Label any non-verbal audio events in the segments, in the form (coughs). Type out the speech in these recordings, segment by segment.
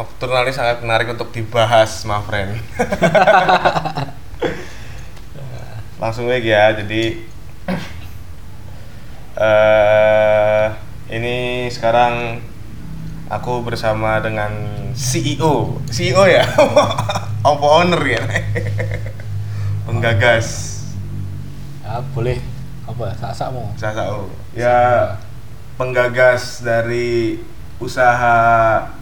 Nocturnal ini sangat menarik untuk dibahas, my friend. (laughs) Langsung aja ya, jadi eh ini sekarang aku bersama dengan CEO, CEO ya, (laughs) apa owner ya, (laughs) penggagas. Ya boleh. Apa? Sak-sakmu. Sasao. Ya penggagas dari usaha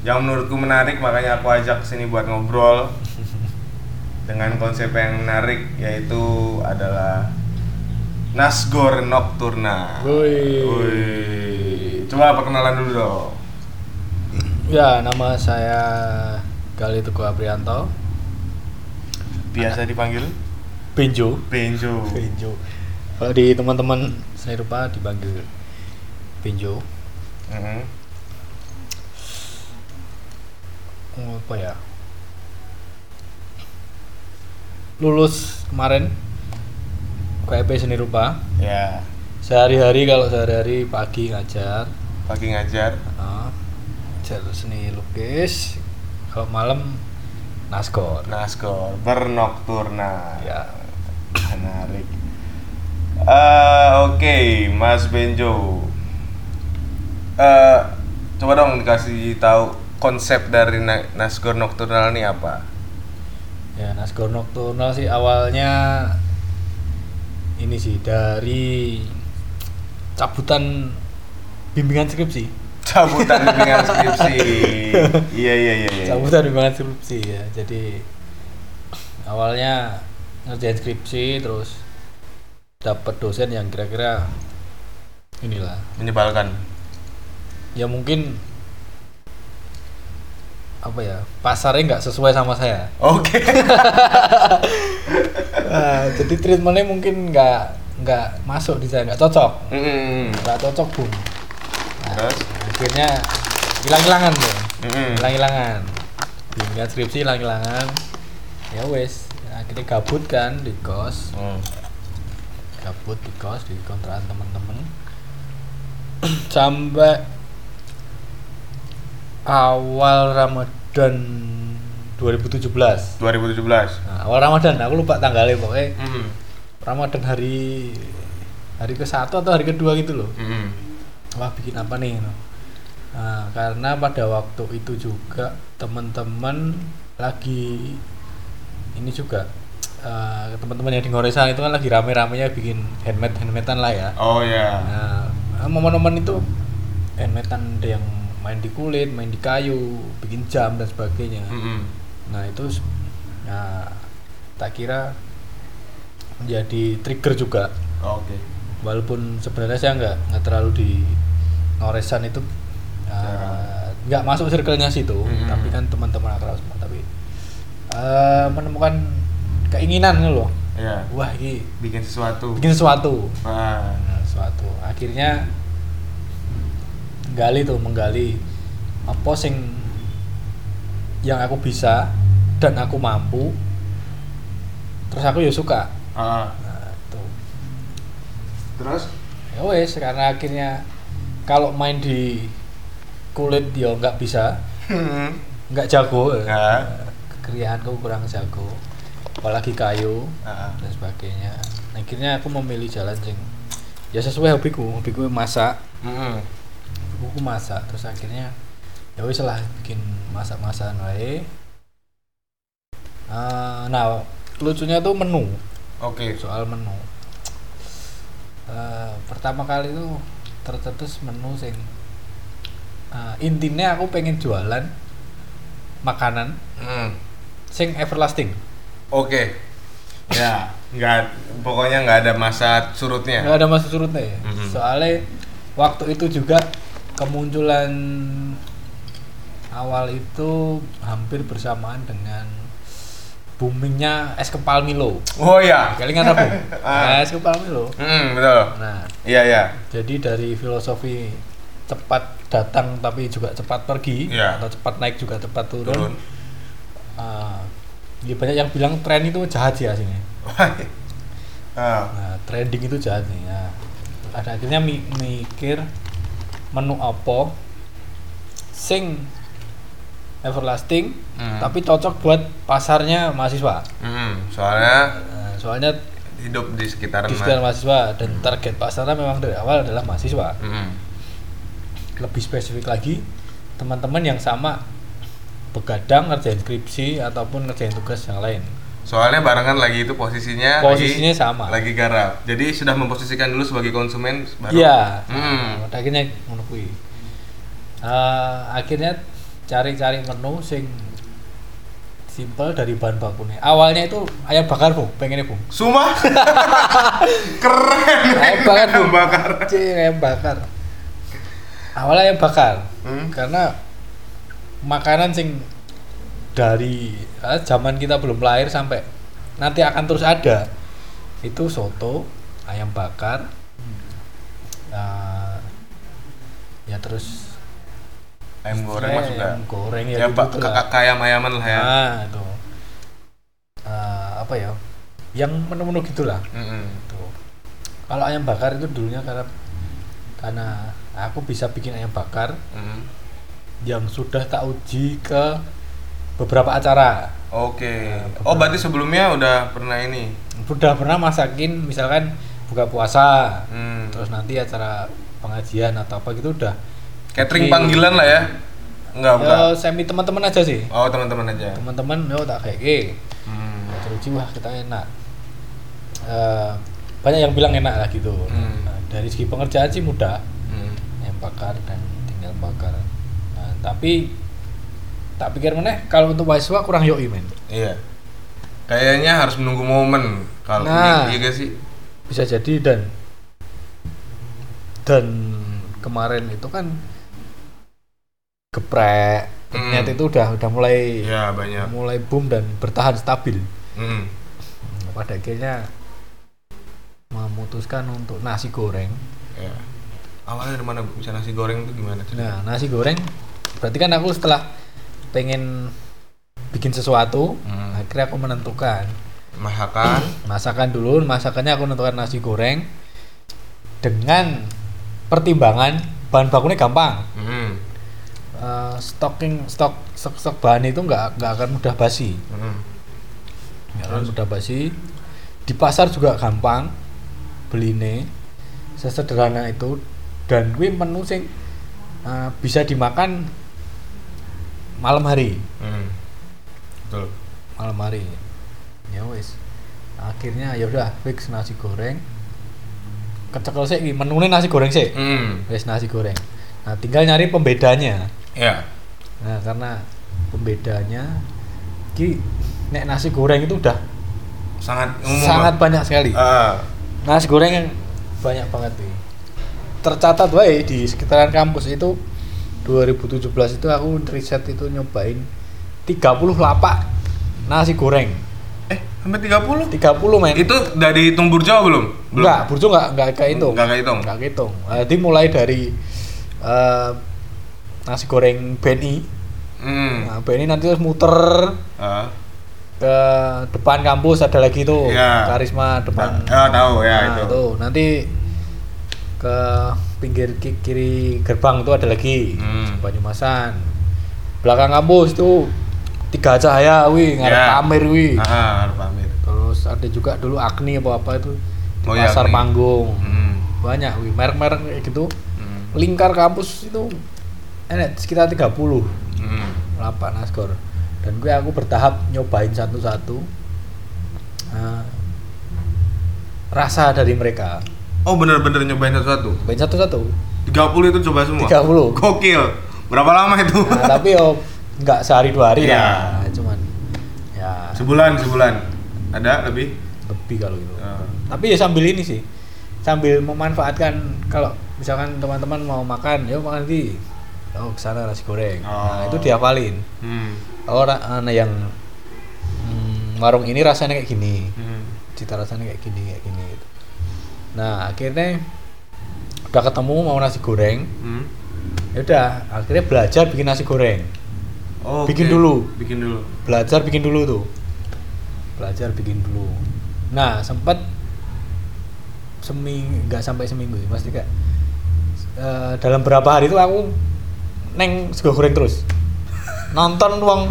yang menurutku menarik makanya aku ajak sini buat ngobrol dengan konsep yang menarik yaitu adalah Nasgor Nocturna. Woi. Coba perkenalan dulu dong. Ya, nama saya Gali Teguh Aprianto. Biasa dipanggil Benjo. Benjo. Benjo. Kalau di teman-teman saya lupa dipanggil Benjo. Mhm. Oh, Apa ya? Lulus kemarin KEP seni rupa. Ya, Sehari-hari kalau sehari-hari pagi ngajar, pagi ngajar. ngajar seni lukis. Kalau malam naskor. Nasgor Bernocturna. Ya. Menarik. Eh, Oke, Mas Benjo. Eh, coba dong dikasih tahu konsep dari Na- Nasgor Nocturnal ini apa? Ya, Naskor Nocturnal sih awalnya ini sih dari cabutan bimbingan skripsi. (laughs) Cabutan bimbingan skripsi. Iya iya iya. iya. Cabutan bimbingan skripsi ya. Jadi awalnya ngerjain skripsi terus dapat dosen yang kira-kira inilah Menyebalkan. ya mungkin apa ya pasarnya nggak sesuai sama saya. Oke. (laughs) Nah, jadi treatmentnya mungkin nggak nggak masuk di saya nggak cocok. Nggak cocok pun nah, Terus? akhirnya hilang-hilangan tuh Mm-mm. hilang-hilangan. Bimbingan skripsi hilang-hilangan. Ya wes akhirnya gabut kan di kos. Mm. gabut di kos di kontrakan temen-temen (clears throat) sampai awal Ramadan 2017 2017. nah, awal Ramadan aku lupa tanggalnya pokoknya Mm. Ramadan hari hari ke satu atau hari kedua gitu loh Mm-mm. wah bikin apa nih no? Nah, karena pada waktu itu juga teman-teman lagi ini juga eh, teman-teman yang di Ngoresan itu kan lagi rame-ramenya bikin handmade handmadean lah ya Oh ya. nah momen-momen itu handmadean yang main di kulit main di kayu bikin jam dan sebagainya Mm-mm. nah itu nah, tak kira menjadi trigger juga Oke. walaupun sebenarnya saya nggak nggak terlalu di ngoresan itu uh, nggak masuk circle-nya situ Mhm. tapi kan teman-teman akrab semua tapi uh, menemukan keinginan gitu loh Ya. wah ini Bikin sesuatu. bikin sesuatu Ah. Nah, sesuatu akhirnya gali tuh menggali apa sing yang aku bisa dan aku mampu terus aku ya suka Ah. nah, itu Terus? ya wes karena akhirnya kalau main di kulit dia nggak bisa Hmm. nggak jago kekeriaanku kurang jago apalagi kayu Ah. dan sebagainya Nah, akhirnya aku memilih jalan sing ya sesuai hobiku hobiku masak Mm-mm. Aku masak terus akhirnya ya wis lah bikin masak-masakan wae Eh, nah lucunya tuh menu Oke. soal menu Eh, pertama kali itu tercetus menu sing eh, intinya aku pengen jualan makanan Mm. sing everlasting Oke. Ya, nggak pokoknya nggak ada masa surutnya. nggak ada masa surutnya ya Mhm. soalnya waktu itu juga kemunculan awal itu hampir bersamaan dengan boomingnya es kepal Milo Oh ya. kalian ingat apa? (laughs) Ah. es kepal Milo Mm, betul. nah Iya, iya. jadi dari filosofi cepat datang tapi juga cepat pergi Iya. atau cepat naik juga cepat turun, Turun. Ah, ya banyak yang bilang tren itu jahat sih aslinya ah. Nah, trending itu jahat nih. Ya. Ada akhirnya mi- mikir menu apa sing everlasting Hmm. tapi cocok buat pasarnya mahasiswa. Hmm, soalnya Nah, soalnya hidup di sekitaran di sekitar ma- mahasiswa dan target pasarnya memang dari awal adalah mahasiswa. Hmm. lebih spesifik lagi teman-teman yang sama begadang ngerjain skripsi ataupun ngerjain tugas yang lain Soalnya barengan lagi itu posisinya Posisinya lagi, sama. Lagi garap. Jadi sudah memposisikan dulu sebagai konsumen baru. iya Hmm. Akhirnya ngono kuwi Eh, akhirnya cari-cari menu sing simple dari bahan bakunya awalnya itu ayam bakar bu pengennya bu Sumpah. (laughs) Keren. ayam bakar bu Ayam bakar. Ayam bakar awalnya ayam bakar Hmm. karena makanan sing dari eh, zaman kita belum lahir sampai nanti akan terus ada itu soto ayam bakar eh, ya terus Ayam goreng juga. ayam goreng ya, Ya, gitu pak lah. kayak ayam-ayaman lah ya. nah itu Eh, apa ya yang menu-menu gitulah Mm-mm. Tuh. Kalau ayam bakar itu dulunya karena karena aku bisa bikin ayam bakar Mm. yang sudah tak uji ke beberapa acara. Oke. Nah, Oh berarti sebelumnya udah pernah ini. Sudah pernah masakin misalkan buka puasa, Hmm. terus nanti acara pengajian atau apa gitu udah. Catering Oke. panggilan lah ya. Enggak, enggak. Ya semi teman-teman aja sih. Oh teman-teman aja. Teman-teman yo tak kayak Hmm. teruji wah kita enak. Eh, banyak yang bilang enak lah gitu. Hmm. Nah, dari segi pengerjaan sih mudah. Hmm. yang bakar dan tinggal bakar nah, tapi tak pikir mana kalau untuk mahasiswa kurang yoi men Iya. Kayaknya harus menunggu momen kalau Nah. ini, iya gak sih? bisa jadi dan dan kemarin itu kan geprek Hmm. net itu udah udah mulai Iya banyak. mulai boom dan bertahan stabil. Nah, pada akhirnya memutuskan untuk nasi goreng Ya. Awalnya dari mana bisa nasi goreng itu gimana? nah nasi goreng berarti kan aku setelah pengen bikin sesuatu Hmm. akhirnya aku menentukan Masakan. masakan dulu masakannya aku menentukan nasi goreng dengan pertimbangan bahan bakunya gampang Hmm. Eh, stocking stok stok, stok bahan itu nggak nggak akan mudah basi Hmm. nggak akan mudah basi di pasar juga gampang beline sesederhana itu dan gue menu sing eh, bisa dimakan malam hari Hmm. Betul. malam hari ya wis akhirnya ya udah fix nasi goreng kecekel sih menunya nasi goreng sih Hmm. wis nasi goreng nah tinggal nyari pembedanya Ya. nah karena pembedanya ki nek nasi goreng itu udah Sangat umum. sangat banyak sekali Ah. nasi goreng yang banyak banget nih tercatat wae di sekitaran kampus itu 2017 itu aku riset itu nyobain 30 lapak nasi goreng Eh, sampai 30? 30 men Itu dari hitung burjo belum? Belum. enggak burjo enggak enggak kehitung Enggak kehitung. enggak kehitung jadi mulai dari eh, nasi goreng BNI Hmm. nah, BNI nanti terus muter Ah. ke depan kampus ada lagi tuh Iya. karisma depan Ah, tahu ya Nah, itu. tuh nanti ke pinggir ki- kiri gerbang itu ada lagi Hmm. Banyumasan belakang kampus itu tiga cahaya wi ngarep Ya. pamer wi Ah, pamit. terus ada juga dulu Agni apa apa itu di Oh, iya, pasar Agni. panggung Hmm. banyak wi merek-merek kayak gitu Hmm. lingkar kampus itu enak sekitar 30 Hmm. lapak naskor dan gue aku bertahap nyobain satu-satu Nah, rasa dari mereka Oh bener-bener nyobain satu-satu? nyobain satu-satu 30 itu coba semua? 30 Gokil. Berapa lama itu? nah, tapi yo nggak sehari dua hari Iya. lah cuman ya sebulan, sebulan. Ada lebih? lebih kalau gitu Ah. tapi ya sambil ini sih sambil memanfaatkan kalau misalkan teman-teman mau makan yuk makan di oh ke sana nasi goreng nah Oh. itu dihafalin Hmm. orang oh, yang hmm, warung ini rasanya kayak gini Hmm. cita rasanya kayak gini kayak gini. Nah akhirnya udah ketemu mau nasi goreng Hmm. ya udah akhirnya belajar bikin nasi goreng Oh, Bikin oke. dulu. Bikin dulu. belajar bikin dulu tuh belajar bikin dulu nah sempat seminggu nggak sampai seminggu sih pasti kayak eh, dalam berapa hari itu aku neng sego goreng terus (laughs) nonton wong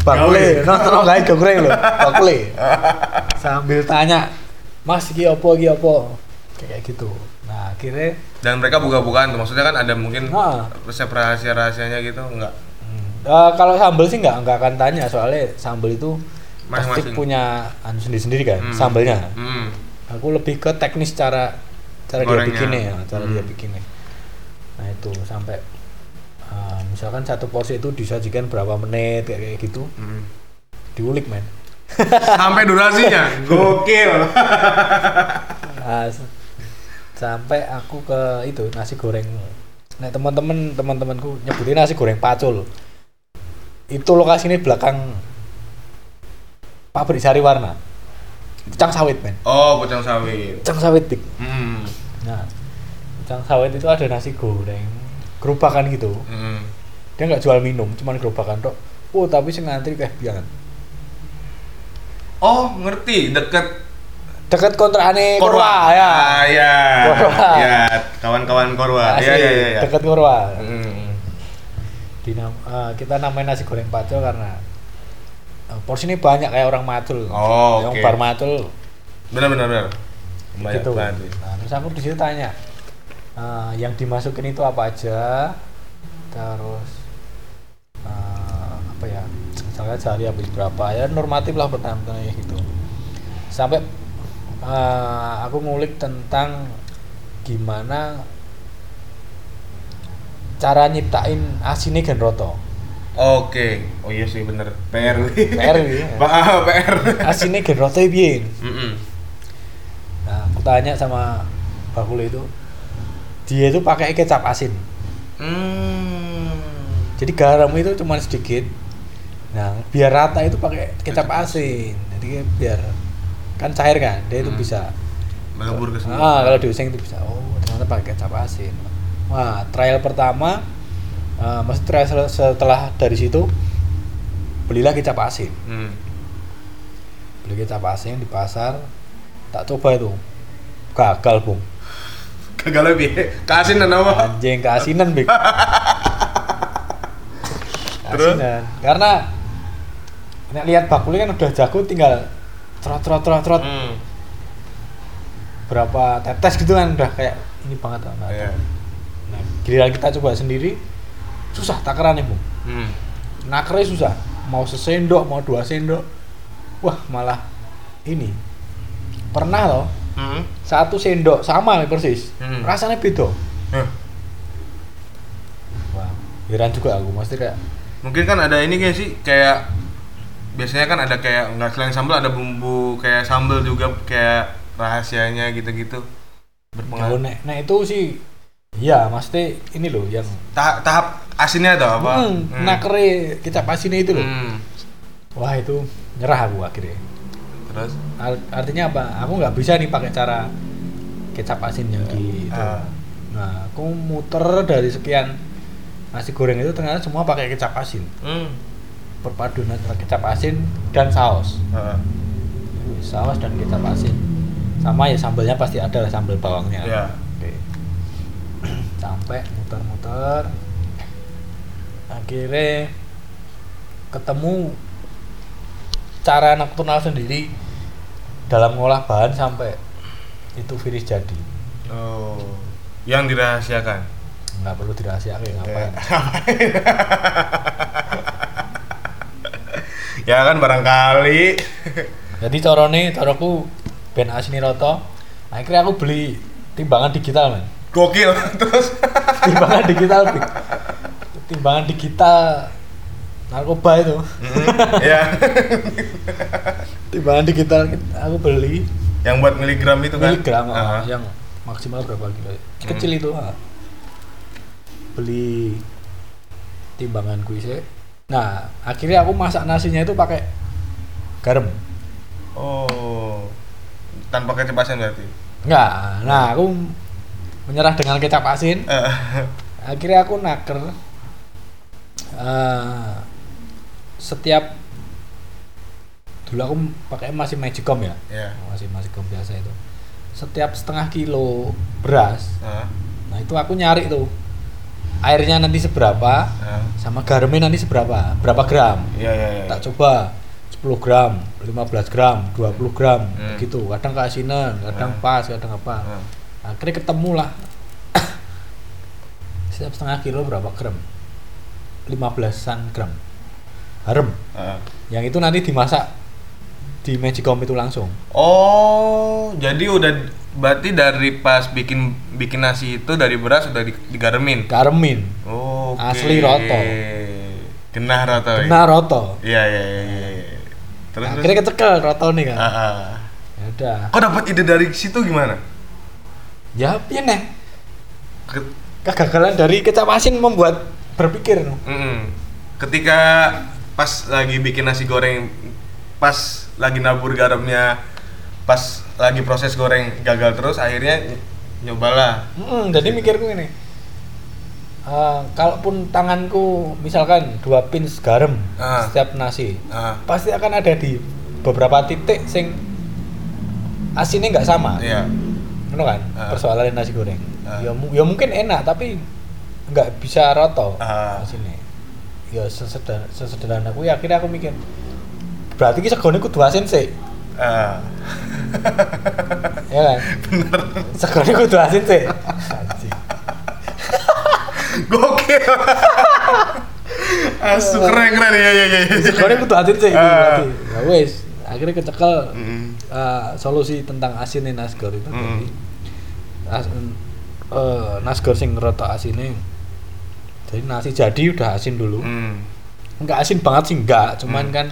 bakule, nonton wong gawe goreng lho, bakule. (laughs) Sambil tanya, "Mas iki opo iki opo?" Kayak gitu. Nah, akhirnya Dan mereka buka-bukaan. Maksudnya kan ada mungkin Nah. resep rahasia-rahasianya gitu enggak? Eh, kalau sambel sih nggak nggak akan tanya soalnya sambel itu pasti Masing-masing. punya anu sendiri-sendiri kan Hmm. sambelnya. Hmm. Aku lebih ke teknis cara cara dia Gorengnya. bikinnya ya, cara dia Hmm. bikinnya. Nah itu sampai eh, misalkan satu porsi itu disajikan berapa menit kayak kayak gitu Hmm. diulik men. Sampai durasinya. (laughs) Gokil. Nah, sampai aku ke itu nasi goreng. Nah teman-teman teman-temanku nyebutnya nasi goreng pacul. Itu lokasinya belakang pabrik sari warna. Cang sawit men. Oh, bocang sawit. Cang sawit dik. Hmm. Nah, Cang sawit itu ada nasi goreng, gerobakan gitu. Hmm. Dia nggak jual minum, cuman gerobakan tok. Oh, tapi sing ngantri kayak biangan. Oh, ngerti. Deket Deket kontrakane Korwa ya. Ah, ya. Korwa. Ya, kawan-kawan Korwa. Iya, iya, iya. iya. Deket Korwa. Hmm. Di nam- eh, kita namain nasi goreng pacul karena eh, porsinya banyak kayak orang macul. Oh, Yang oke. bar macul Benar, benar, benar. Banyak gitu. banget. Nah, terus aku di situ tanya, eh, yang dimasukin itu apa aja? Terus eh, apa ya? Misalnya sehari habis berapa ya normatif lah pertama gitu. Sampai eh, aku ngulik tentang gimana cara nyiptain asinnya gen roto. Oke. Oh iya sih bener. PR. PR ya. (laughs) PR. Asinnya gen roto piye? Mm-mm. Nah, aku tanya sama bakule itu, dia itu pakai kecap asin. Hmm. Jadi garam itu cuma sedikit. Nah, biar rata itu pakai Kecap asin. Jadi biar kan cair kan, dia itu Hmm. bisa. Melebur ke semua. Ah, kalau diuseng itu bisa. Oh, ternyata pakai kecap asin. Wah, trial pertama, uh, maksud trial setelah dari situ belilah kecap asin. Hmm. Beli kecap asin di pasar, tak coba itu, gagal bung. Gagal lebih. Kasinan apa? Anjing keasinan big. Terus? Keasinan. Karena nek lihat bakuli kan udah jago tinggal trot trot trot trot Hmm. berapa tetes gitu kan udah kayak ini banget lah, Iya. tahu. Nah, giliran kita coba sendiri susah takarannya bu. Hmm. Nakernya susah. Mau sesendok mau dua sendok, wah malah ini pernah loh Hmm. satu sendok sama nih persis Hmm. rasanya beda. Hah. Wah, heran juga aku mesti kayak Mungkin kan ada ini kayak sih kayak biasanya kan ada kayak nggak selain sambal ada bumbu kayak sambal juga kayak rahasianya gitu-gitu berpengaruh. nek, nek itu sih iya mesti ini loh yang Tahap, tahap asinnya atau apa? hmm, nakere kecap asinnya itu loh Hmm. wah itu nyerah aku akhirnya Terus? Ar- artinya apa aku nggak bisa nih pakai cara kecap asin yang di itu Ah. nah aku muter dari sekian nasi goreng itu ternyata semua pakai kecap asin Hmm. Perpaduan antara kecap asin dan saus Heeh. saus dan kecap asin sama ya sambalnya pasti ada lah, sambal bawangnya Iya. Oke. (clears throat) sampai muter-muter akhirnya ketemu cara nocturnal sendiri dalam ngolah bahan sampai itu finish jadi Oh. Yang dirahasiakan. nggak perlu dirahasiakan ngapain (laughs) ya kan barangkali. jadi corone coroku ben asini roto akhirnya aku beli timbangan digital men Gokil. (laughs) Terus timbangan digital timbangan digital narkoba itu ya. (laughs) timbangan digital aku beli Yang buat miligram itu kan. miligram Ah. ah, yang maksimal berapa kilo kecil itu ah. beli timbangan kuise nah akhirnya aku masak nasinya itu pakai garam Oh. Tanpa kecap asin berarti. enggak nah aku menyerah dengan kecap asin (laughs) akhirnya aku naker eh, setiap dulu aku pakai masih magicom ya ya. masih magicom biasa itu setiap setengah kilo beras Ah. nah itu aku nyari tuh airnya nanti seberapa Ah. sama garamnya nanti seberapa berapa gram Iya iya iya. tak coba 10 gram 15 gram 20 gram Hmm. gitu kadang keasinan kadang Hmm. pas kadang apa Ah. akhirnya ketemu lah (coughs) setiap setengah kilo berapa gram 15an gram harem Ah. yang itu nanti dimasak di magicom itu langsung Oh, jadi udah berarti dari pas bikin bikin nasi itu dari beras udah di- digaremin. garemin Oh, Asli roto. Genah roto. ya? kena roto Iya iya iya. iya. Terus akhirnya terus. kecekel roto nih kan Ah, ah. ya udah Kok dapat ide dari situ gimana? ya piye kegagalan dari kecap asin membuat berpikir Mm-mm. Ketika pas lagi bikin nasi goreng, pas lagi nabur garamnya, pas lagi proses goreng gagal terus, akhirnya ny- nyobalah. Mm, jadi mikirku ini eh, kalaupun tanganku misalkan dua pins garam Ah. setiap nasi Ah, pasti akan ada di beberapa titik sing asinnya nggak sama iya. Kan Ah. persoalan nasi goreng Ah. ya, mu- ya mungkin enak tapi nggak bisa roto Ah. asinnya ya sesederhana, sesederhana aku ya akhirnya aku mikir berarti ki segone kudu asin sih Ah. ya kan (laughs) Bener. segone kudu asin sih. Gokil. (laughs) Asu keren keren ya ya ya. segone kudu asin sih Ah. berarti ya wes akhirnya kecekel Mm. eh, solusi tentang asinnya nasgor itu Mm. jadi as, eh, nasgor sing roto asinnya jadi nasi jadi udah asin dulu Mm. nggak asin banget sih nggak cuman Hmm. kan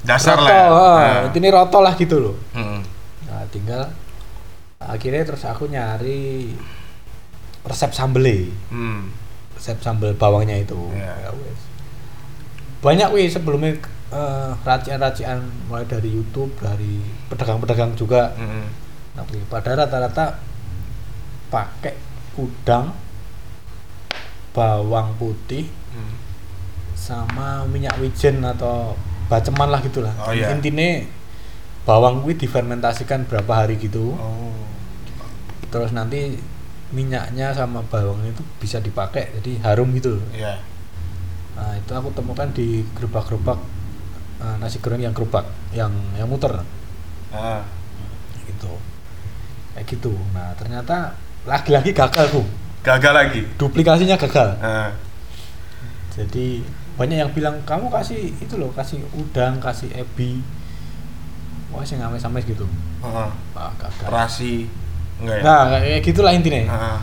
Dasar roto, lah. Ya. ah, Ah. intinya roto lah gitu loh Mm. nah tinggal akhirnya terus aku nyari resep sambelnya Mm. resep sambel bawangnya itu Iya. Ya wes. banyak wih sebelumnya eh, racian-racian mulai dari YouTube dari pedagang-pedagang juga Mm. tapi pada rata-rata pakai udang bawang putih Mm. sama minyak wijen atau baceman lah gitulah Oh, iya. intinya bawang kuwi difermentasikan berapa hari gitu Oh. terus nanti minyaknya sama bawang itu bisa dipakai jadi harum gitu. Iya. nah itu aku temukan di gerobak-gerobak eh, nasi goreng yang gerobak yang yang muter Ah. gitu kayak gitu nah ternyata lagi-lagi gagal bu Gagal lagi. duplikasinya gagal Ah. jadi banyak yang bilang kamu kasih itu loh kasih udang kasih ebi wah sih ngames ngames gitu Ah. ah gagal Terasi. Enggak ya? nah kayak gitulah intinya Ah.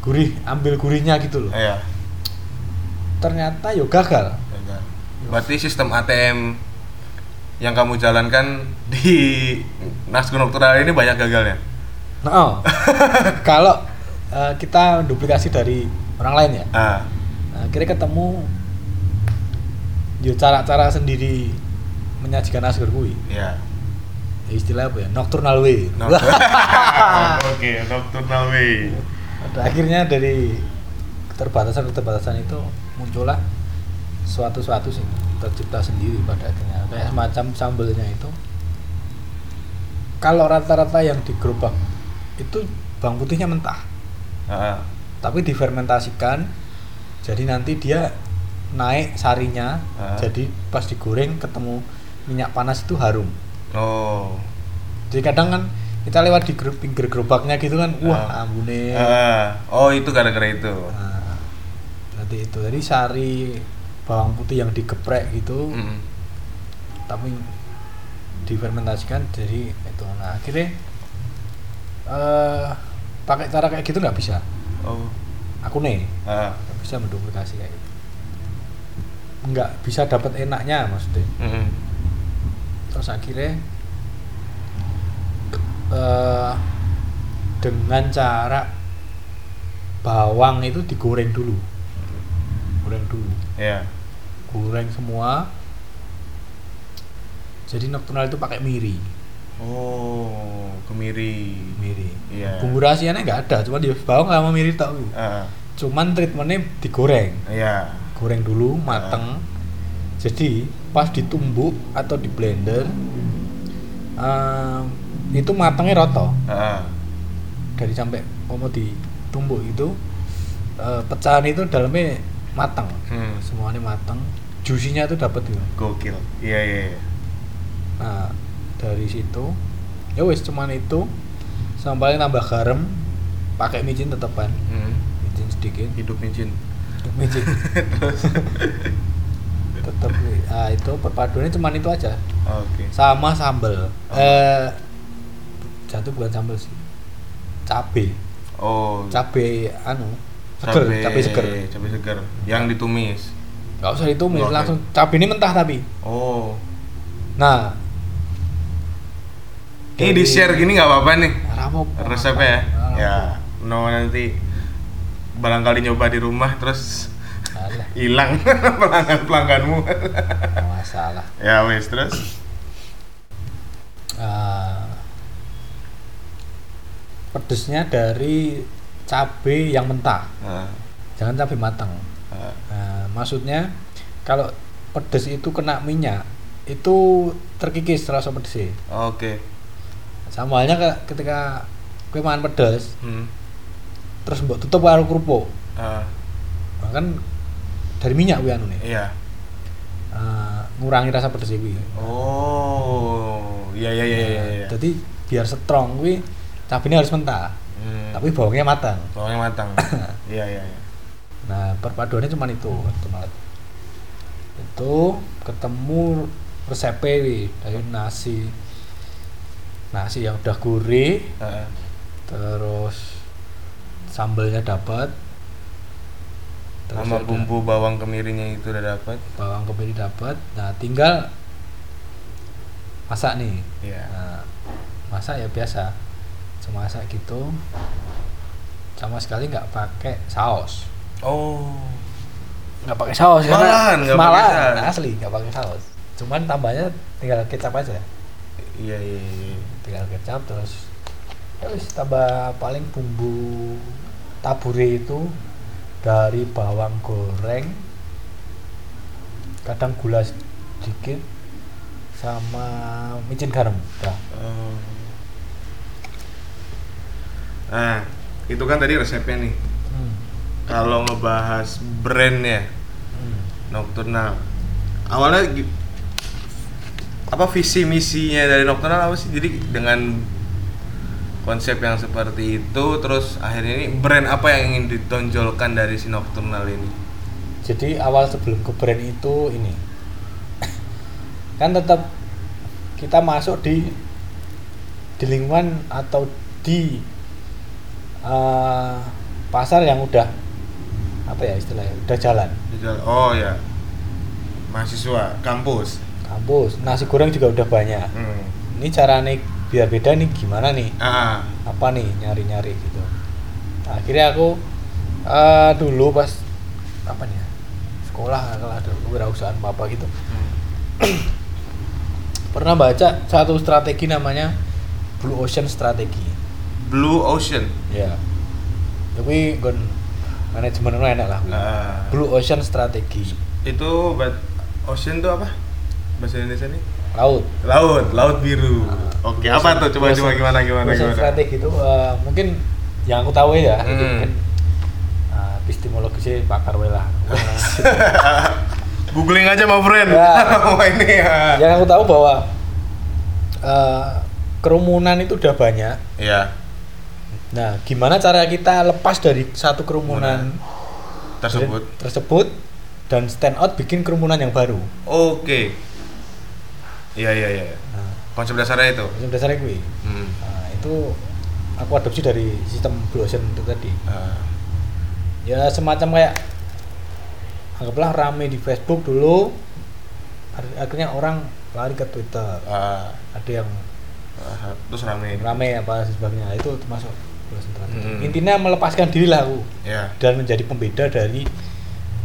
gurih ambil gurihnya gitu loh Iya. ternyata yo gagal Gagal. Berarti sistem ATM yang kamu jalankan (laughs) di Nasgun Nocturnal ini banyak gagalnya. nah oh. (laughs) kalau eh, kita duplikasi dari orang lain ya nah, akhirnya ketemu yo cara-cara sendiri menyajikan nasi goreng Iya. ya istilah apa ya nocturnal way (laughs) Oke, Nocturnal Way. Pada akhirnya dari keterbatasan-keterbatasan itu muncullah suatu-suatu sih tercipta sendiri pada akhirnya kayak semacam sambelnya itu kalau rata-rata yang di gerobak itu bawang putihnya mentah Ah. tapi difermentasikan jadi nanti dia naik sarinya jadi pas digoreng ketemu minyak panas itu harum Oh. jadi kadang kan kita lewat di ger- pinggir gerobaknya gitu kan wah Ah. ambune Ah. Oh, itu gara-gara itu. Nah, nanti itu jadi sari bawang putih yang digeprek gitu Mm. tapi difermentasikan jadi itu nah akhirnya eh pakai cara kayak gitu nggak bisa Oh. aku nih nggak bisa menduplikasi kayak gitu nggak bisa dapat enaknya maksudnya Mm. terus akhirnya eh dengan cara bawang itu digoreng dulu goreng dulu Iya. goreng semua jadi nocturnal itu pakai miri Oh, kemiri. miri Iya. bumbu rahasianya nggak ada cuma di bawang sama miri tau Ah. cuman treatmentnya digoreng Iya. Goreng dulu mateng jadi pas ditumbuk atau di blender em, itu matangnya roto Ah. dari sampai mau ditumbuk itu eh, pecahan itu dalamnya matang Hmm. semuanya matang juicy-nya itu dapat gitu Gokil. Iya iya. iya. nah dari situ ya wis cuman itu sama paling tambah garam pakai micin tetepan Hmm. micin sedikit Hidup micin. Micin (laughs) Terus. tetap ah itu perpaduannya cuman itu aja Oke. sama sambel Oh. eh jatuh bukan sambel sih cabe Oh. cabe anu seger cabe seger Cabe seger. Yang ditumis. nggak usah ditumis Oke. langsung cabe ini mentah tapi Oh. nah Ini di share gini nggak apa-apa nih Ramo resepnya ya. Ya. No nanti barangkali nyoba di rumah terus (laughs) hilang (laughs) pelanggan pelangganmu. masalah (laughs) ya wes terus. Ah, pedesnya dari cabe yang mentah Nah, jangan cabe matang nah. Nah, maksudnya kalau pedes itu kena minyak itu terkikis rasa pedesnya Oke. sama halnya ke- ketika kue makan pedes Hmm. Terus mbok tutup karo kerupuk Nah, kan dari minyak kuwi anu nih iya. Ah, ngurangi rasa pedes kuwi Oh, iya iya iya iya. iya. jadi biar strong kuwi cabenya harus mentah Hmm. tapi bawangnya matang bawangnya matang. (laughs) Iya iya iya. nah perpaduannya cuma itu teman itu ketemu resepnya wi dari nasi nasi yang udah gurih Heeh. terus sambelnya dapat terus Sama ada bumbu bawang kemirinya itu udah dapat. bawang kemiri dapat nah tinggal masak nih Iya. nah, masak ya biasa cuma masak gitu sama sekali nggak pakai saus Oh. nggak pakai saus Malahan nggak malahan, saus. asli nggak pakai saus cuman tambahnya tinggal kecap aja Iya iya iya. tinggal kecap terus ya wis tambah paling bumbu tabure itu dari bawang goreng kadang gula sedikit sama micin garam Oh. Nah, itu kan tadi resepnya nih. hmm. Kalau ngebahas brandnya Hmm. Nocturnal, awalnya apa visi misinya dari Nocturnal apa sih? Jadi dengan konsep yang seperti itu, terus akhirnya ini brand apa yang ingin ditonjolkan dari si Nocturnal ini? jadi awal sebelum ke brand itu ini kan tetap kita masuk di di lingkungan atau di eh, pasar yang udah apa ya istilahnya udah jalan Oh ya, mahasiswa kampus. kampus nasi goreng juga udah banyak Hmm. ini cara nih biar beda nih gimana nih Ah, apa nih nyari nyari gitu akhirnya aku eh, dulu pas apa nih ya, sekolah kalau ada kewirausahaan apa gitu hmm. (clears throat) pernah baca satu strategi namanya Blue Ocean strategi Blue Ocean. ya tapi gon manajemen itu enak lah Ah. Blue Ocean strategi Itu ocean itu apa? Bahasa Indonesia nih? laut Laut, laut biru. Nah, Oke, apa tuh? Coba coba gimana gimana gimana? strategi itu eh, mungkin yang aku tahu ya itu Hmm. mungkin uh, epistemologisnya pakar we lah (laughs) Googling aja my friend. Ya. (laughs) Oh ini ya. yang aku tahu bahwa eh, kerumunan itu udah banyak Iya, nah gimana cara kita lepas dari satu kerumunan tersebut. tersebut dan stand out bikin kerumunan yang baru Oke. Iya iya iya. nah Konsep dasarnya itu. yang dasarnya gue Hmm. nah, itu aku adopsi dari sistem Blue Ocean itu tadi Ah. ya semacam kayak anggaplah rame di Facebook dulu akhirnya orang lari ke Twitter Ah. ada yang Ah, terus rame. rame apa sebagainya itu termasuk Blue Ocean. Hmm. intinya melepaskan diri lah aku Ya. dan menjadi pembeda dari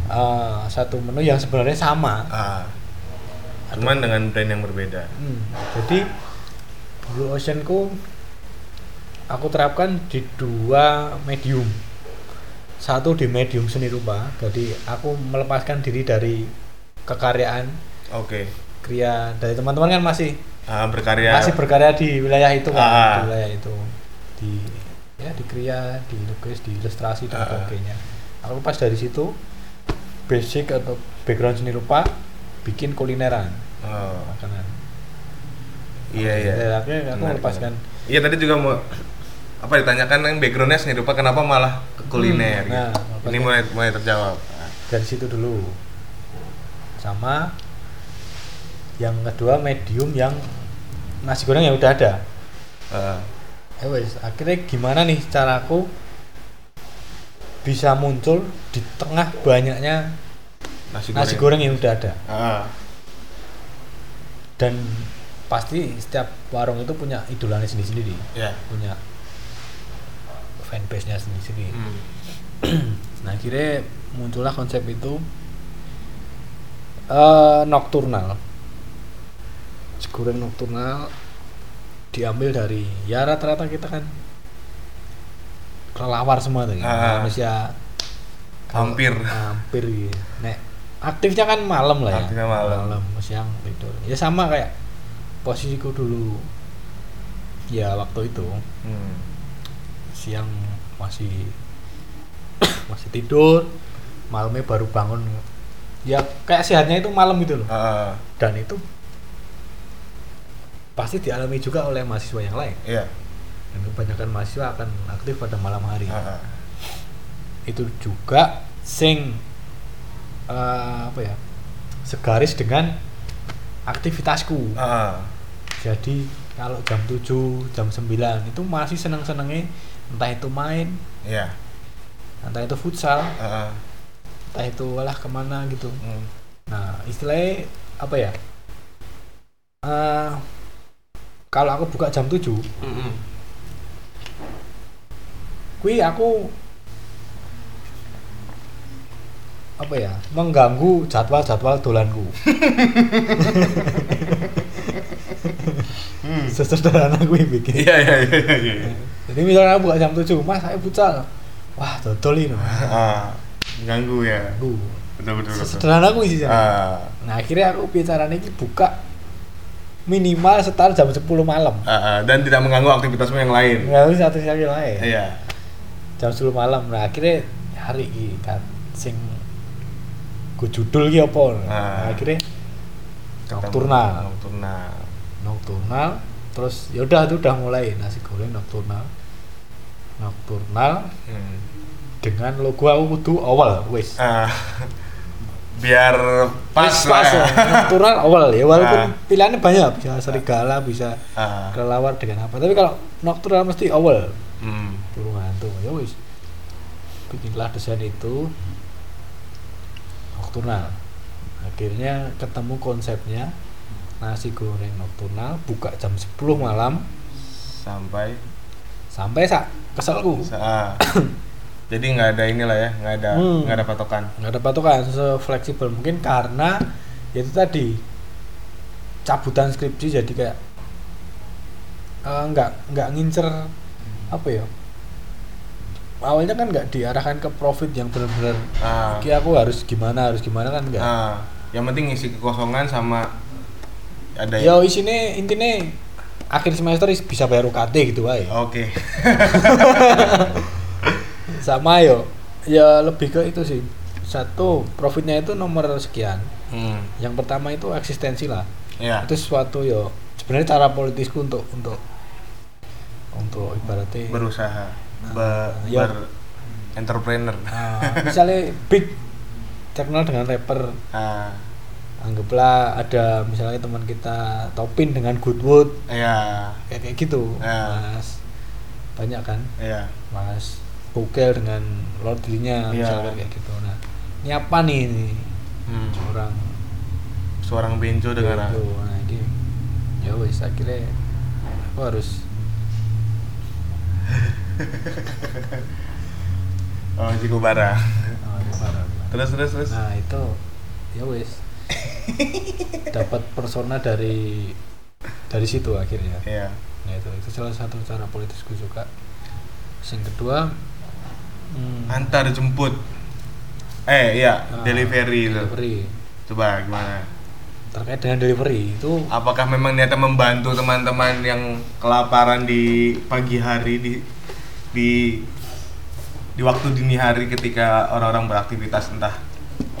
uh, satu menu yang sebenarnya sama Ah. Cuman dengan brand yang berbeda. Hmm, jadi Blue Ocean ku aku terapkan di dua medium satu di medium seni rupa jadi aku melepaskan diri dari kekaryaan Oke. kriya dari teman-teman kan masih Ah, berkarya. masih berkarya di wilayah itu kan Ah. di wilayah itu di ya di kriya di lukis di ilustrasi dan Ah. sebagainya aku pas dari situ basic atau background seni rupa bikin kulineran Oh, makanan. Iya iya. Ya, akhirnya aku Menarik, melepaskan. Iya tadi juga mau apa ditanyakan yang backgroundnya seni rupa kenapa malah ke kuliner Hmm, nah, gitu. Ini makanya- mulai mulai terjawab. dari situ dulu. Sama yang kedua medium yang nasi goreng yang udah ada. Eh, ya wes akhirnya gimana nih caraku bisa muncul di tengah banyaknya nasi, nasi goreng yang udah ada Ah, dan pasti setiap warung itu punya idolanya sendiri-sendiri ya. punya fanbase nya sendiri-sendiri Hmm. (clears throat) nah akhirnya muncullah konsep itu eh nocturnal nasi goreng nocturnal diambil dari ya rata-rata kita kan kelelawar semua tuh ya. Ah. manusia Hampir. hampir gitu. Nek aktifnya kan malam lah ya. Aktifnya malam. siang tidur. Ya sama kayak posisiku dulu. Ya waktu itu Hmm. siang masih masih tidur, malamnya baru bangun. Ya kayak sehatnya itu malam gitu loh. Ah, Dan itu pasti dialami juga oleh mahasiswa yang lain. iya. Dan kebanyakan mahasiswa akan aktif pada malam hari. Ah. itu juga sing eh, apa ya segaris dengan aktivitasku Ah, jadi kalau jam 7 jam 9 itu masih seneng-senengnya entah itu main iya. entah itu futsal ah. entah itu alah ke mana gitu Hmm. nah istilahnya apa ya Eh, kalau aku buka jam 7 Mm-mm. kui aku apa ya mengganggu jadwal-jadwal dolanku Hmm. (laughs) sesederhana gue bikin Iya iya iya iya. jadi misalnya aku buka jam 7 mas saya futsal wah dodol ini Ah, ganggu ya. Ganggu. Betul betul betul. sesederhana gue sih Ah, nah akhirnya aku bicaranya ini buka minimal setar jam 10 malam ah, ah. dan tidak mengganggu aktivitasmu yang lain. harus satu sekali lain Iya. jam 10 malam nah akhirnya hari ini kan sing gue judul ki apa? Ah. nah, akhirnya nocturnal. Nocturnal. nocturnal. Terus ya udah tuh udah mulai nasi goreng nocturnal. Nocturnal Hmm. dengan logo aku kudu awal wis. Ah, biar pas Wis lah. pas ya. nocturnal awal ya walaupun Ah. pilihannya banyak bisa serigala bisa Ah, kelelawar dengan apa. Tapi kalau nocturnal mesti awal. Hmm. burung hantu ya wis. Bikinlah desain itu nocturnal akhirnya ketemu konsepnya nasi goreng nocturnal buka jam 10 malam Sampai sampai sak keselku ah. (coughs) Jadi nggak ada inilah ya, nggak ada Hmm. nggak ada patokan. nggak ada patokan fleksibel mungkin karena ya itu tadi cabutan skripsi jadi kayak nggak nggak ngincer apa ya awalnya kan nggak diarahkan ke profit yang benar-benar Ah, aku harus gimana harus gimana kan enggak. ah. yang penting ngisi kekosongan sama ada Ya isine intine akhir semester is- bisa bayar UKT gitu wae. Oke. (laughs) Sama yo. Ya lebih ke itu sih. Satu, profitnya itu nomor sekian. Hmm. Yang pertama itu eksistensi lah. Ya. Itu sesuatu yo. Sebenarnya cara politisku untuk untuk untuk ibaratnya berusaha ya. ber entrepreneur. ah, (laughs) misalnya big terkenal dengan rapper Ah, anggaplah ada misalnya teman kita Topin dengan Goodwood ya, kayak kayak gitu Ya. mas banyak kan ya. mas Bukel dengan Lord Lee-nya Iya. misalkan kayak gitu nah ini apa nih ini Hmm. orang Seorang benjo dengan Gitu. nah ini ya wes akhirnya aku harus (laughs) (laughs) Oh, Jikubara. oh. Terus terus terus. nah itu ya wes (laughs) dapat persona dari dari situ akhirnya Iya. nah itu itu salah satu cara politisku juga yang kedua hmm, Antar jemput. Eh, iya, ah, delivery itu. delivery Coba gimana? terkait dengan delivery itu Apakah memang niatnya membantu teman-teman yang kelaparan di pagi hari di di di waktu dini hari ketika orang-orang beraktivitas entah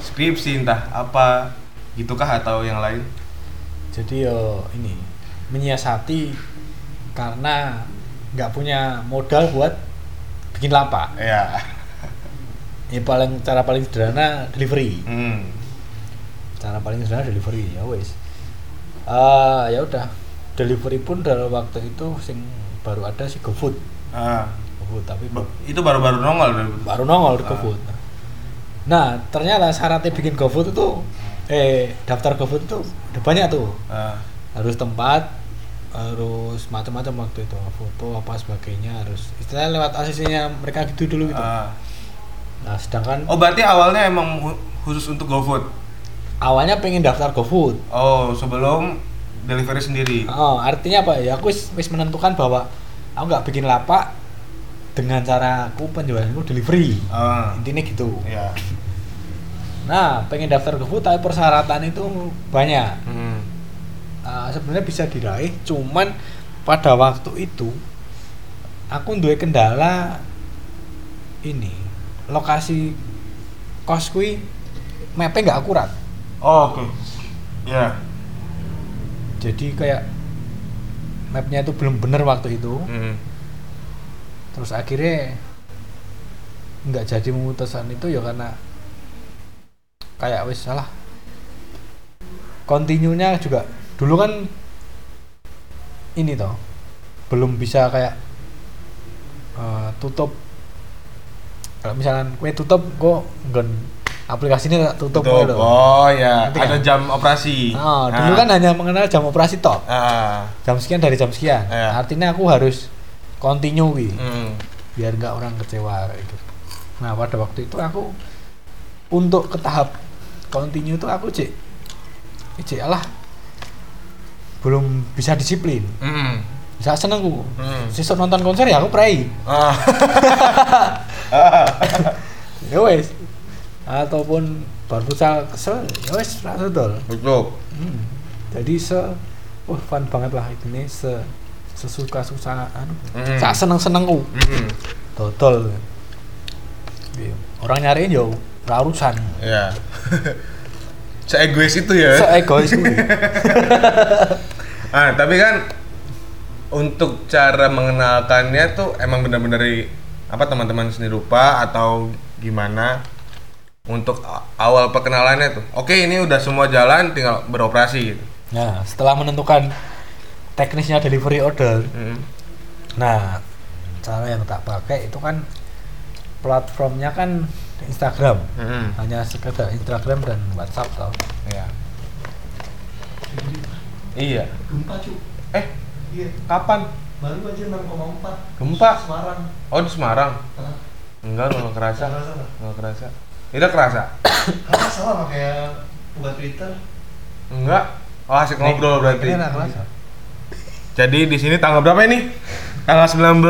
skripsi entah apa gitukah atau yang lain? Jadi yo ini menyiasati karena nggak punya modal buat bikin lapak. Ya ya paling cara paling sederhana delivery. Hmm. cara paling sederhana delivery ya wes Ah ya udah delivery pun dalam waktu itu sing baru ada si GoFood. Ah. Tapi itu baru-baru nongol baru nongol di Ah. GoFood nah ternyata syaratnya bikin GoFood itu eh daftar GoFood itu udah banyak tuh. Ah. harus tempat harus macam-macam waktu itu. Foto apa sebagainya harus istilahnya lewat asisinya mereka gitu dulu gitu. Ah. nah sedangkan oh berarti awalnya emang hu- khusus untuk GoFood? Awalnya pengen daftar GoFood. Oh sebelum delivery sendiri? Oh artinya apa ya? Aku wis menentukan bahwa aku nggak bikin lapak dengan cara aku penjualanku delivery. Ah. intinya gitu. Ya nah pengen daftar GoFood tapi persyaratan itu banyak. Hmm. Uh, sebenarnya bisa diraih cuman pada waktu itu aku duwe kendala ini lokasi kos kui mapnya nggak akurat. Oh, oke. Ya jadi kayak mapnya itu belum bener waktu itu. Hmm. Terus akhirnya nggak jadi memutuskan itu ya karena kayak wis salah kontinunya juga dulu kan ini toh belum bisa kayak eh, tutup kalau misalkan kue tutup kok nggak aplikasi ini tak tutup Tutup. gitu loh. oh ya Ngerti ada kan? jam operasi Oh, dulu Ah. kan hanya mengenal jam operasi top ah. jam sekian dari jam sekian Iya. artinya aku harus continue gitu Hmm. biar nggak orang kecewa kayak gitu. Nah pada waktu itu aku untuk ke tahap continue itu aku cek, cek lah belum bisa disiplin. Hmm. Bisa senengku. Hmm. Sesuk nonton konser ya aku pray. Ah. (laughs) Ya wes. Ataupun bar futsal kesel, ya wes ra dodol. Betul. Hmm. Jadi se wah fun banget lah ini se sesuka suka anu. Hmm. Sak seneng-senengku. Hmm. dodol Iya. orang nyariin yo ora urusan Ya. (laughs) Seegois itu ya. seegois kuwi. (laughs) Ah, tapi kan untuk cara mengenalkannya tuh emang benar-benar apa teman-teman seni rupa atau gimana untuk awal perkenalannya tuh. Oke, ini udah semua jalan tinggal beroperasi gitu. nah setelah menentukan teknisnya delivery order Hmm. nah cara yang tak pakai itu kan platformnya kan Instagram Hmm. hanya sekedar Instagram dan WhatsApp toh Iya. Iya. Gempa cu. Eh, Iya. kapan? Baru aja 6,4. Gempa? Semarang. Oh, di Semarang. Hah? Enggak, enggak kerasa. Nggak kerasa, nggak? Enggak kerasa. Tidak kerasa? Kamu salah kayak buka Twitter. Enggak. Oh, asik ngobrol berarti. ini kelas Jadi di sini tanggal berapa ini? Tanggal 19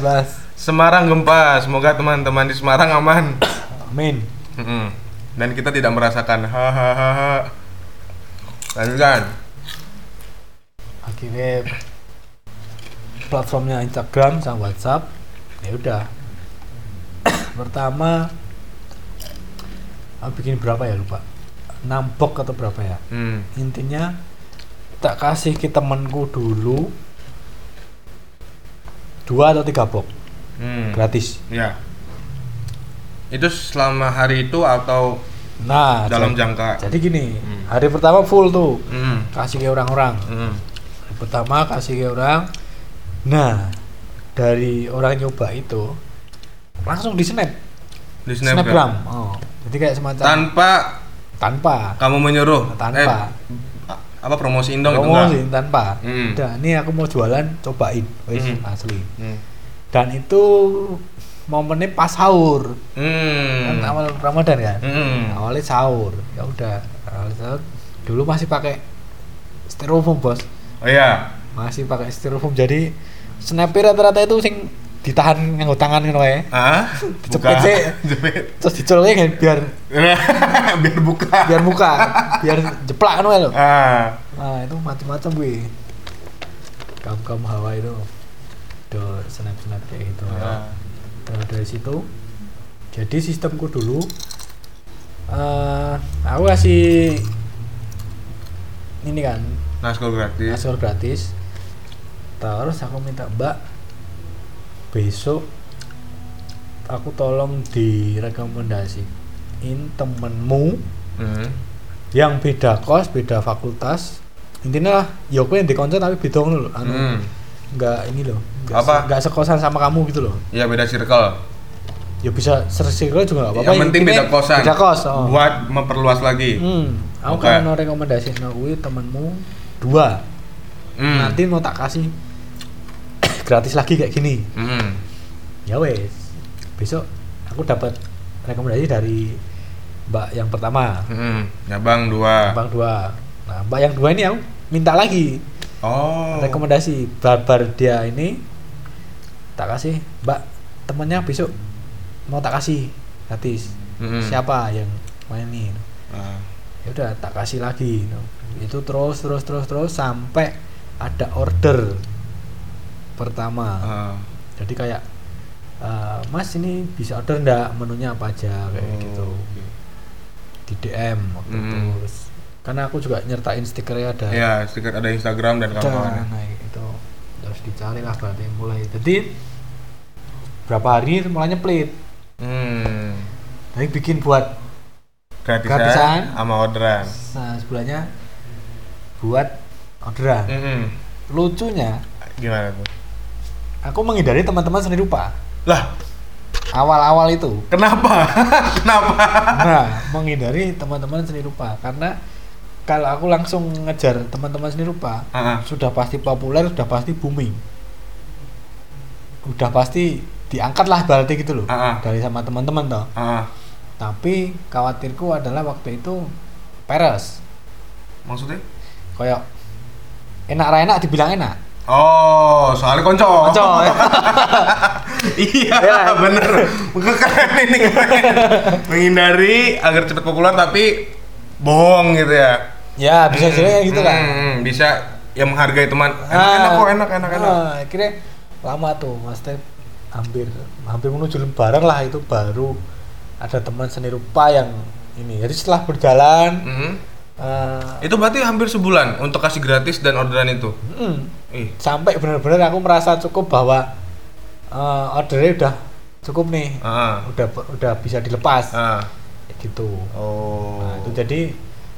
bahas Semarang gempa. Semoga teman-teman di Semarang aman. amin Mm-mm. Dan kita tidak merasakan hahaha. Lanjutkan. akhirnya platformnya Instagram sama WhatsApp ya udah pertama aku bikin berapa ya lupa 6 box atau berapa ya Hmm. intinya tak kasih ke temanku dulu dua atau tiga box Hmm. gratis Ya. Itu selama hari itu atau nah dalam jadi, jangka? jadi gini Hmm. hari pertama full tuh Hmm. kasih ke orang-orang Hmm. Hari pertama kasih ke orang nah dari orang nyoba itu langsung di snap Di snapgram, Snapgram. oh jadi kayak semacam Tanpa tanpa kamu menyuruh. Tanpa. Eh, apa promosiin dong itu promosi enggak? tanpa Hmm. udah ini aku mau jualan cobain wes Hmm. asli Hmm. dan itu momennya pas sahur kan Hmm. awal Ramadan kan Hmm. awalnya sahur ya udah awalnya sahur dulu masih pakai styrofoam bos Oh iya. masih pakai styrofoam jadi snapper rata-rata itu sing ditahan nganggo tangan ngono wae Ah? Cepet sih. Terus dicoloknya kan biar (laughs) Biar buka. biar muka biar jeplak wae lo Ah. nah itu macam-macam gue kaum hawa itu do snap snap kayak gitu Ah. Nah, dari situ jadi sistemku dulu eh aku kasih ini kan Naskul gratis. Naskah gratis terus aku minta mbak besok aku tolong direkomendasiin temenmu Hmm. yang beda kos beda fakultas intinya lah ya aku yang di konser tapi beda loh anu Hmm. nggak ini loh nggak Apa? se- nggak sekosan sama kamu gitu loh Ya beda circle. ya bisa sersiklo juga nggak apa-apa Yang penting beda kosan. beda kos oh. Buat memperluas lagi. hmm, aku Oke. kan mau rekomendasiin aku temenmu dua Hmm. nanti mau tak kasih gratis lagi kayak gini Hmm. ya wes besok aku dapat rekomendasi dari mbak yang pertama Hmm. Nyabang dua. bang dua nah mbak yang dua ini aku minta lagi Oh. rekomendasi barbar dia ini tak kasih mbak temennya besok mau tak kasih gratis Hmm. siapa yang main ini Ah. ya udah tak kasih lagi itu terus terus terus terus sampai ada order pertama Ah. jadi kayak eh, mas ini bisa order ndak menunya apa aja kayak Oh, gitu oke. di DM waktu itu Hmm. Terus, karena aku juga nyertain stikernya ada Ya, stiker ada Instagram dan ada kawan-kawannya. nah itu harus dicari lah berarti mulai jadi berapa hari mulainya pelit Hmm. tapi bikin buat Gratisan, Gratisan. sama orderan. nah sebenarnya buat orderan Hmm. lucunya Gimana tuh? Aku menghindari teman-teman seni rupa Lah, awal-awal itu kenapa? (laughs) kenapa? nah menghindari teman-teman seni rupa karena kalau aku langsung ngejar teman-teman seni rupa Ah, ah. sudah pasti populer sudah pasti booming udah pasti diangkat lah berarti gitu loh Ah, ah. dari sama teman-teman toh Ah, tapi khawatirku adalah waktu itu peres maksudnya? kayak enak ra enak dibilang enak Oh, soalnya konco. Konco, ya. (laughs) iya, Ya. bener. Keren ini keren. Menghindari agar cepat populer tapi bohong gitu ya. ya bisa kayak gitu kan Hmm, hmm, bisa yang menghargai teman. Enak, Ah. enak kok, enak, enak, enak. Ah, akhirnya lama tuh mas Teh hampir hampir menuju lebaran lah itu baru ada teman seni rupa yang ini jadi setelah berjalan Mhm. eh, Itu berarti hampir sebulan untuk kasih gratis dan orderan itu. mm, Sampai benar-benar aku merasa cukup bahwa eh, ordernya udah cukup nih. Ah, udah udah bisa dilepas. Kayak gitu. Oh. nah, itu jadi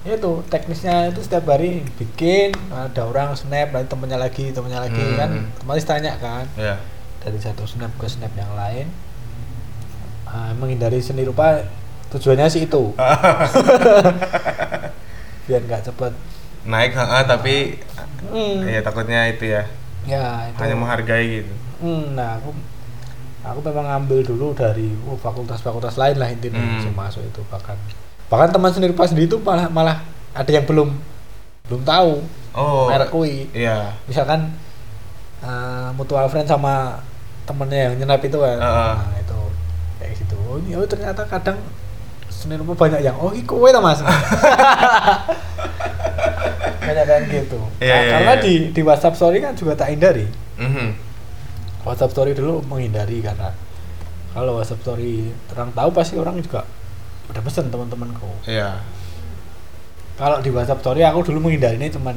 ya itu teknisnya itu setiap hari bikin ada orang snap nanti temennya lagi temennya lagi Hmm. kan. otomatis tanya kan. Ya. dari satu snap ke snap yang lain. Ah, menghindari seni rupa tujuannya sih itu. (laughs) Biar nggak cepet Naik, ah, tapi Hmm, ya takutnya itu ya. ya itu Hanya menghargai gitu. Hmm, nah aku aku memang ngambil dulu dari oh, fakultas-fakultas lain lah intinya Hmm. masuk itu bahkan bahkan teman seni rupa sendiri itu malah malah ada yang belum belum tahu Oh. merek kui Iya. misalkan eh, mutual friend sama temennya yang nyenap itu kan Heeh. nah itu kayak gitu oh ini oh ternyata kadang seni rupa banyak yang oh kowe ta mas (laughs) banyak kan gitu Iya, Nah, iya, karena iya. di di WhatsApp story kan juga tak hindari Mhm. WhatsApp story dulu menghindari karena kalau WhatsApp story terang tahu pasti orang juga udah pesen teman-temanku Iya. kalau di WhatsApp story aku dulu menghindari ini cuman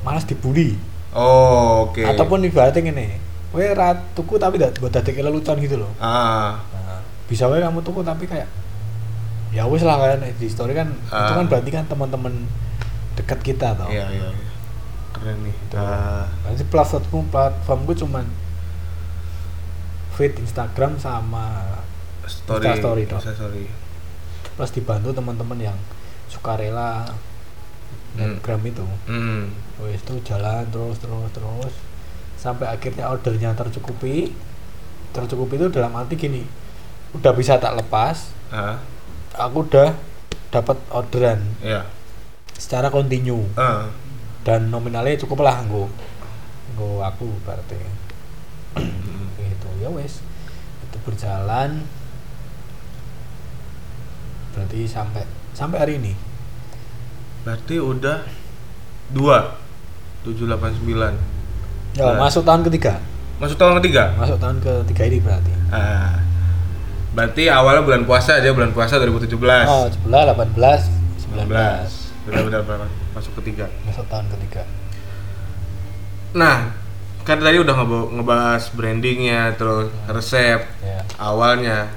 malas dibully Oh, oke. ataupun ibaratnya gini we ra tuku tapi dak buat dadi lelucon gitu loh ah. nah, bisa we kamu tuku tapi kayak ya wes lah kan di story kan itu Ah. kan berarti kan teman-teman dekat kita toh Iya, iya, iya. Keren nih. Gitu. Ah. Berarti platformku platformku cuman feed Instagram sama story. Instastory dong. Instastory. plus dibantu teman-teman yang sukarela Hmm. Instagram itu Hmm. wes itu jalan terus terus terus sampai akhirnya ordernya tercukupi tercukupi itu dalam arti gini udah bisa tak lepas Ah. aku udah dapat orderan Iya. Secara kontinu Ah. dan nominalnya cukup lah nggo nggo aku berarti gitu ya wes itu berjalan berarti sampai sampai hari ini Berarti udah dua tujuh delapan sembilan. ya, masuk tahun ketiga Masuk tahun ketiga. masuk tahun ketiga ini berarti Ah. Berarti awalnya bulan puasa aja bulan puasa 2017. Oh, sebelah 18, 19. 19. Benar-benar? Masuk ketiga. Masuk tahun ketiga. Nah, kan tadi udah ngeba- ngebahas brandingnya, terus resep Ya. awalnya.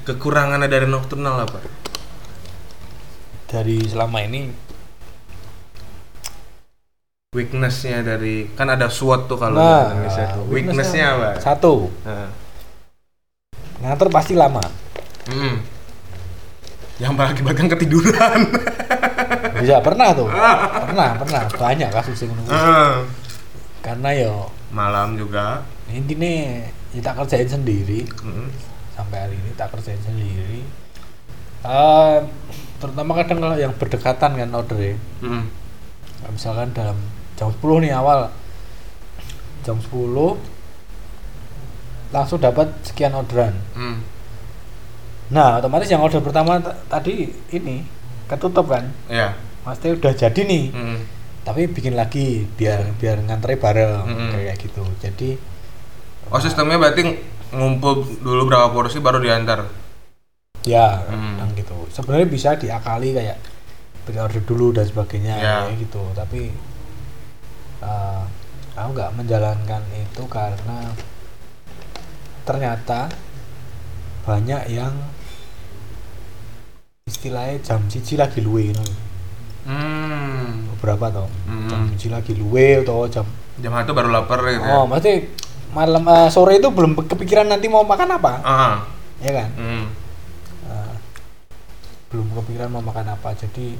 Kekurangannya dari Nocturnal apa? Dari selama ini Weaknessnya dari kan ada SWOT tuh kalau Nah, di Indonesia tuh. Weaknessnya apa? Satu, Nah. nganter pasti lama. Hmm. Yang mengakibatkan ketiduran. (laughs) Bisa pernah tuh. pernah, pernah. Banyak kasus yang ngono. Ah. Karena yo Malam juga. intinya ya tak kerjain sendiri Hmm. sampai hari ini tak kerjain sendiri. Eh, terutama kadang kalau yang berdekatan kan ordernya. Hmm. Misalkan dalam jam 10 nih awal jam 10 langsung dapat sekian orderan. Hmm. Nah, otomatis yang order pertama t- tadi ini ketutup kan. Ya. Pasti udah jadi nih. Hmm. Tapi bikin lagi biar biar ngantre bareng Mm-mm. kayak gitu. Jadi Oh sistemnya berarti ng- ngumpul dulu berapa porsi baru diantar. ya Hmm. gitu. Sebenarnya bisa diakali kayak beri order dulu dan sebagainya Ya. kayak gitu. Tapi eh, aku nggak menjalankan itu karena ternyata banyak yang istilahnya jam siji lagi luwe gitu. Hmm. beberapa tau Hmm. jam siji lagi luwe atau jam Jam satu baru lapar gitu ya. oh maksudnya malam eh, sore itu belum kepikiran nanti mau makan apa Ah. ya kan Hmm. Eh, belum kepikiran mau makan apa jadi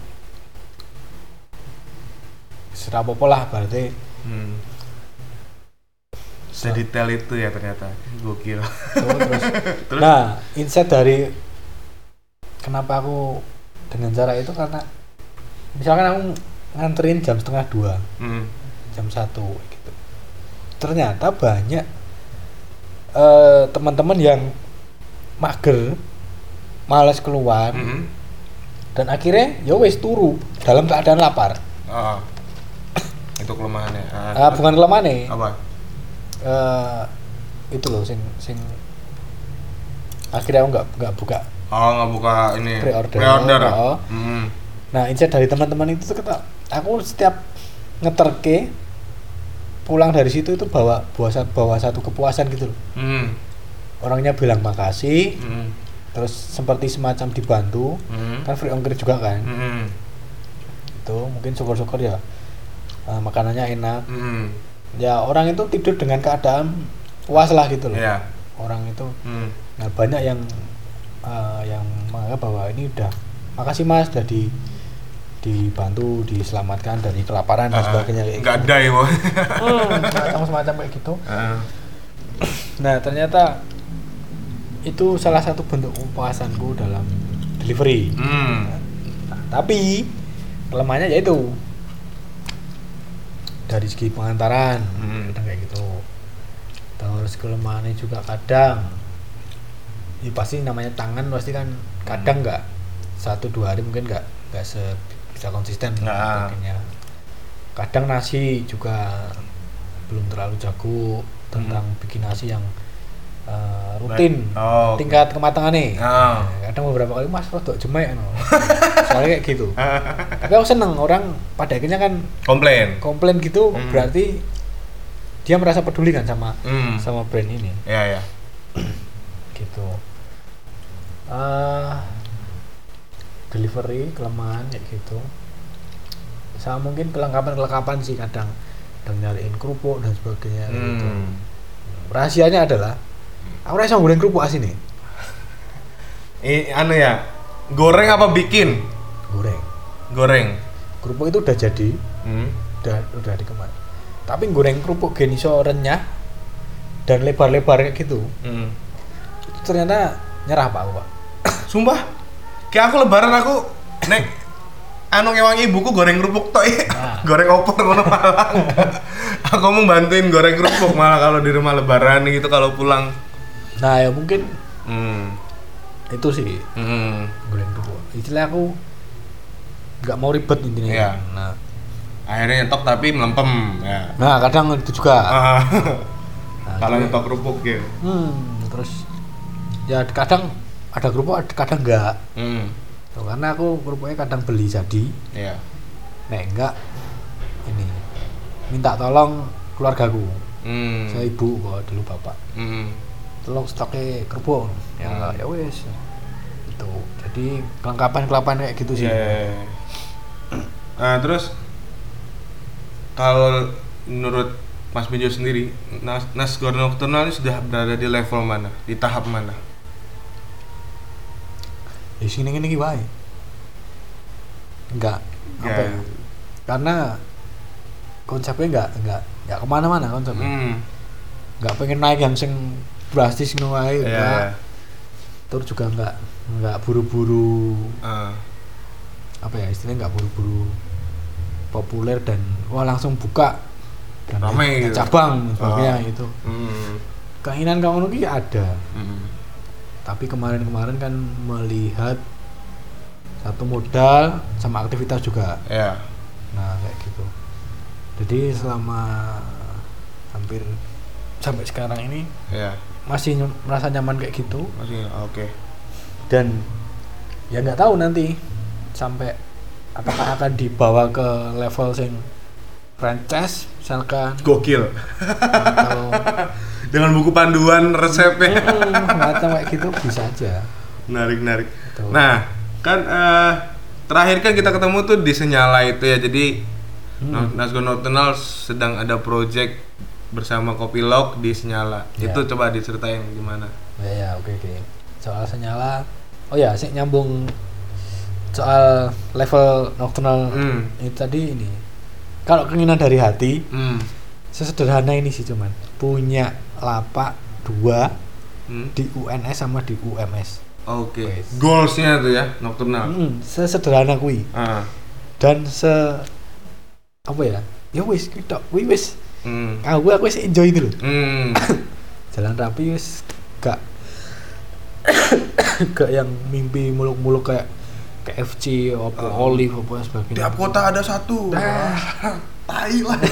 serapopo lah berarti Hmm. Sedetail itu ya ternyata. Gokil. Tuh, terus (laughs) Terus? nah insight dari kenapa aku dengan cara itu karena misalkan aku nganterin jam setengah dua Hmm. jam satu gitu ternyata banyak eh, teman-teman yang mager males keluar Hmm. dan akhirnya ya wes turu dalam keadaan lapar Ah. Itu kelemahannya. Ah, Ah, bukan kelemahan nih apa? eh, itu loh sing sing akhirnya aku nggak nggak buka Oh, nggak buka ini. Pre-order. Pre-order. Oh. Hmm. Nah insight dari teman-teman itu kata aku setiap ngeterke pulang dari situ itu bawa bawa bawa satu kepuasan gitu loh Hmm. orangnya bilang makasih Hmm. terus seperti semacam dibantu Hmm. kan free ongkir juga kan Hmm. itu mungkin syukur-syukur ya eh, makanannya enak Hmm. ya orang itu tidur dengan keadaan puas lah gitu loh Iya. orang itu Hmm. nah banyak yang eh, yang menganggap bahwa ini udah makasih mas udah di dibantu diselamatkan dari kelaparan dan Ah, sebagainya kayak Nggak gitu. ada ya, Boy. Hmm, semacam semacam kayak gitu Ah. nah ternyata itu salah satu bentuk kepuasanku dalam delivery Hmm. Nah, tapi kelemahannya yaitu dari segi pengantaran Hmm. kadang kayak gitu terus kelemahannya juga kadang ya pasti namanya tangan pasti kan kadang nggak satu dua hari mungkin nggak nggak se bisa konsisten Nah. kadang nasi juga belum terlalu jago tentang bikin nasi yang uh, rutin Oh, tingkat kematangan nih Oh. kadang beberapa kali mas rodok jemek no. (laughs) soalnya kayak gitu (laughs) tapi aku seneng orang pada akhirnya kan Komplain. komplain gitu Hmm. berarti dia merasa peduli kan sama Hmm. sama brand ini Ya, ya. (clears throat) gitu Eh, delivery kelemahan kayak gitu sama mungkin kelengkapan kelengkapan sih kadang kadang nyariin kerupuk dan sebagainya gitu Hmm. rahasianya adalah aku rasa goreng kerupuk asin nih Ini anu ya. Goreng apa bikin? goreng Goreng. kerupuk itu udah jadi Hmm. udah udah dikemas tapi goreng kerupuk gini so renyah dan lebar-lebar kayak gitu Hmm. itu ternyata nyerah pak aku pak Sumpah. Kayak aku lebaran aku nek anu ngewangi ibuku goreng kerupuk tok ya. Nah. (laughs) goreng opor ngono malah. aku mau bantuin goreng kerupuk malah kalau di rumah lebaran gitu kalau pulang. nah ya mungkin Hmm. itu sih Hmm. goreng kerupuk istilah aku nggak mau ribet intinya Iya. nah Akhirnya nyetok tapi melempem ya. nah kadang itu juga (laughs) Ah. Nah, kalau nyetok kerupuk gitu. hmm, terus ya kadang ada kerupuk ada- kadang enggak Hmm. Tuh, karena aku kerupuknya kadang beli jadi Iya. nek enggak ini minta tolong keluargaku Hmm. saya ibu kok dulu bapak Hmm. tolong stoknya kerupuk ya Hmm. ya wes itu jadi kelengkapan kelengkapan kayak gitu sih Iya. Nah, terus kalau menurut Mas Bejo sendiri, Nas Nasgor Nocturnal ini sudah berada di level mana? Di tahap mana? Di sini ini wae enggak apa Ya. ya karena konsepnya enggak enggak enggak ke mana-mana konsepnya Hmm. enggak pengen naik yang sing drastis ngono wae enggak Iya. terus juga enggak enggak buru-buru Ah. apa ya istilahnya enggak buru-buru populer dan wah langsung buka dan Ramai gitu. cabang dan sebagainya Oh. itu Hmm. keinginan kamu ini ada Hmm. Tapi kemarin-kemarin kan melihat satu modal sama aktivitas juga Ya. nah kayak gitu jadi selama hampir sampai sekarang ini Ya. masih ny- merasa nyaman kayak gitu Masih oke. dan ya nggak tahu nanti sampai apakah akan dibawa ke level sing franchise misalkan Gokil. atau (laughs) Dengan buku panduan resepnya. Macam kayak gitu bisa aja Menarik, menarik. Nah, kan eh, terakhir kan kita ketemu tuh di Senyala itu ya. Jadi Hmm. Nasgor Nocturnal sedang ada project bersama Kopilog di Senyala. Ya. Itu coba diceritain gimana. ya ya oke oke soal senyala oh ya sih nyambung soal level nocturnal Hmm. itu tadi ini kalau keinginan dari hati Hmm. sesederhana ini sih cuman punya lapak dua Hmm. di UNS sama di UMS Oke. Wes. Goalsnya tuh ya Nocturnal. Hmm, sesederhana kui Ah. dan se apa ya ya wis kita wis wis Hmm. aku aku wis enjoy itu loh Hmm. (coughs) jalan rapi wis gak (coughs) gak yang mimpi muluk-muluk kayak KFC apa Oh. Olive apa sebagainya Tiap kota ada satu. Nah. (laughs) Tai lah. (laughs)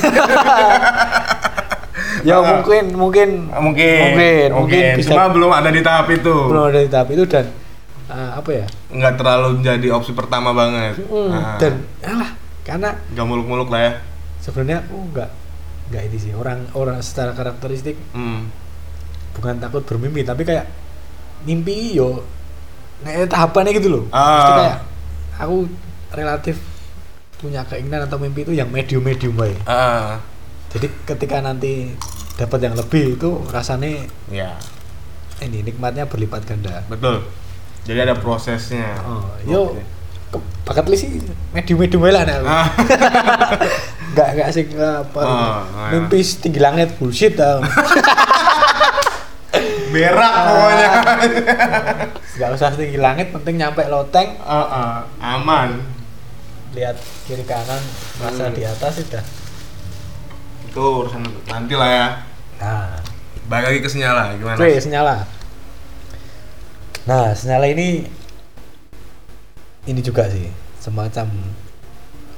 ya Ah. mungkin mungkin Ah, mungkin. mungkin mungkin bisa Cuma belum ada di tahap itu. belum ada di tahap itu dan eh, apa ya Nggak terlalu menjadi opsi pertama banget. Mm, Ah. dan alah karena nggak muluk-muluk lah ya. sebenarnya aku nggak nggak ini sih orang orang secara karakteristik Hmm. bukan takut bermimpi tapi kayak mimpi yo kayak tahapannya gitu loh. Mesti kayak aku relatif punya keinginan atau mimpi itu yang medium medium baik Ah. jadi ketika nanti dapat yang lebih itu rasanya Ya, ini nikmatnya berlipat ganda betul. Jadi ada prosesnya. oh yo Oke. ke, bakat li sih medium medium lah. Ah. (laughs) nggak nggak asik apa Oh, oh, ya. mimpi setinggi langit bullshit tau (laughs) Berak pokoknya. nggak usah setinggi langit penting nyampe loteng Ah, ah. Aman. lihat kiri kanan merasa Hmm. di atas sudah Itu urusan nanti lah ya. nah Balik lagi ke senyala gimana? oke senyala nah senyala ini ini juga sih semacam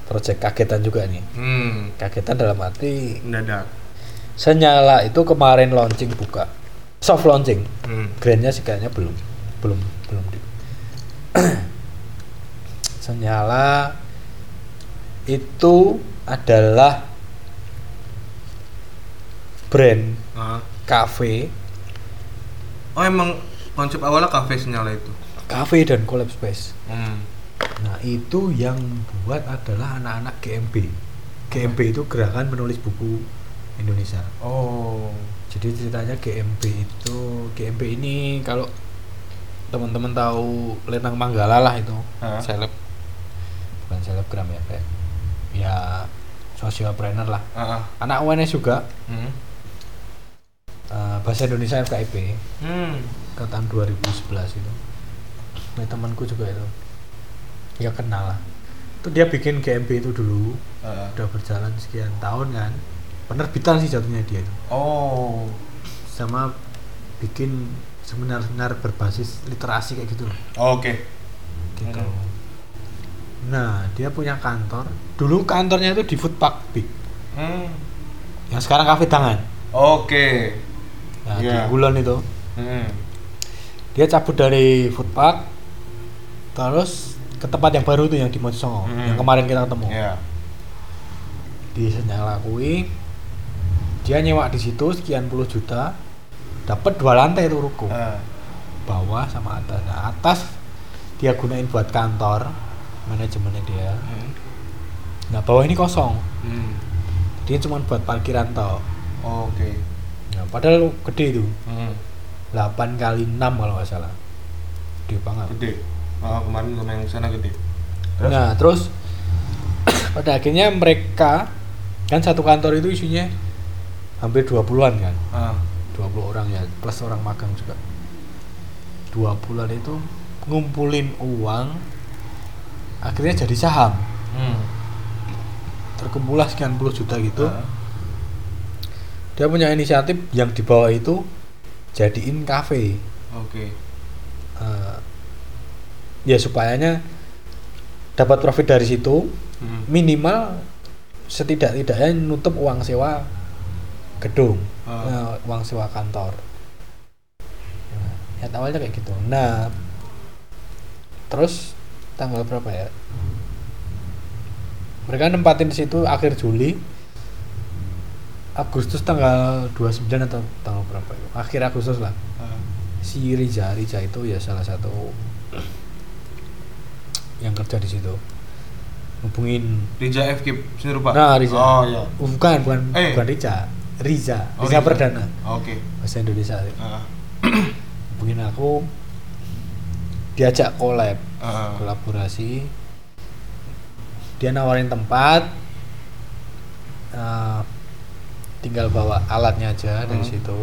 project kagetan juga nih Hmm. kagetan dalam arti Mendadak. senyala itu kemarin launching buka soft launching Hmm. grandnya sih kayaknya belum belum belum di (clears throat) senyala itu adalah brand Ah. cafe Oh emang konsep awalnya kafe senyala itu. cafe dan collab space Hmm. nah itu yang buat adalah anak-anak GMB GMB itu gerakan menulis buku Indonesia Oh. jadi ceritanya GMB itu GMB ini kalau teman-teman tahu Lenang Manggala lah itu seleb bukan selebgram ya kayak ya socialpreneur lah Ah. ah. anak UNS juga Hmm. eh, bahasa Indonesia FKIP Hmm. ke tahun 2011 itu nah, temanku juga itu ya kenal lah itu dia bikin GMB itu dulu Ah. udah berjalan sekian tahun kan penerbitan sih jatuhnya dia itu Oh. sama bikin seminar-seminar berbasis literasi kayak gitu loh Oke. gitu Hmm. nah dia punya kantor dulu kantornya itu di Food Park Big Hmm. yang sekarang kafe tangan Oke. nah Iya. di Kulon itu Hmm. dia cabut dari food park terus ke tempat yang baru tuh yang di Mojosongo Hmm. yang kemarin kita ketemu Iya. di Senyala kui dia nyewa di situ sekian puluh juta dapat dua lantai tuh ruko Ah. bawah sama atas nah atas dia gunain buat kantor manajemennya dia Hmm. nah bawah ini kosong Hmm. dia cuma buat parkiran toh Oke. nah, padahal gede tuh Hmm. 8 kali 6 kalau nggak salah gede banget Gede. Oh, kemarin sama yang sana gede. Terus? nah terus (clears throat) pada akhirnya mereka kan satu kantor itu isinya hampir 20-an kan Ah. 20 orang ya plus orang magang juga 20-an itu ngumpulin uang akhirnya jadi saham Hmm. terkumpullah sekian puluh juta gitu Ah. dia punya inisiatif yang di bawah itu jadiin kafe Oke. Eh, ya supayanya dapat profit dari situ Hmm. minimal setidak-tidaknya nutup uang sewa gedung Ah. eh, uang sewa kantor nah, ya awalnya kayak gitu nah terus tanggal berapa ya mereka nempatin di situ akhir Juli Agustus tanggal 29 atau tanggal berapa ya akhir Agustus lah Ah. si Riza Riza itu ya salah satu yang kerja di situ hubungin Rija sini rupa. nah Riza Oh iya. Bukan bukan Eh. bukan Riza Riza Oh, Riza. Perdana Oke. bahasa Indonesia Ah. hubungin aku diajak collab Ah. kolaborasi dia nawarin tempat eh, tinggal bawa alatnya aja dari Hmm. situ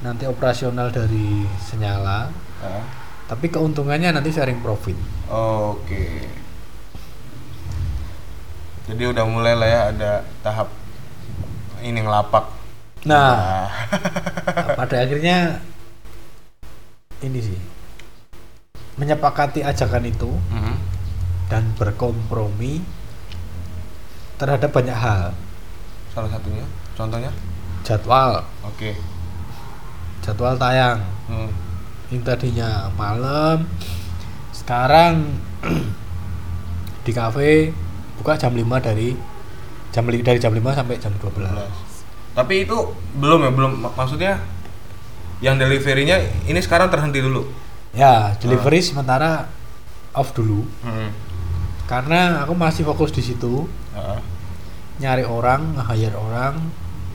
nanti operasional dari senyala Ah. tapi keuntungannya nanti sharing profit Oke. Jadi udah mulai lah ya ada tahap ini ngelapak. nah Ah. pada akhirnya ini sih menyepakati ajakan itu Mhm. dan berkompromi terhadap banyak hal Salah satunya, contohnya? jadwal Oke. jadwal tayang Hmm. yang tadinya malam sekarang (clears throat) di kafe buka jam 5 dari jam dari jam 5 sampai jam 12 Tapi itu belum ya, belum mak- maksudnya yang deliverynya ini sekarang terhenti dulu. ya delivery sementara off dulu Hmm. karena aku masih fokus di situ Ah. nyari orang nge-hire orang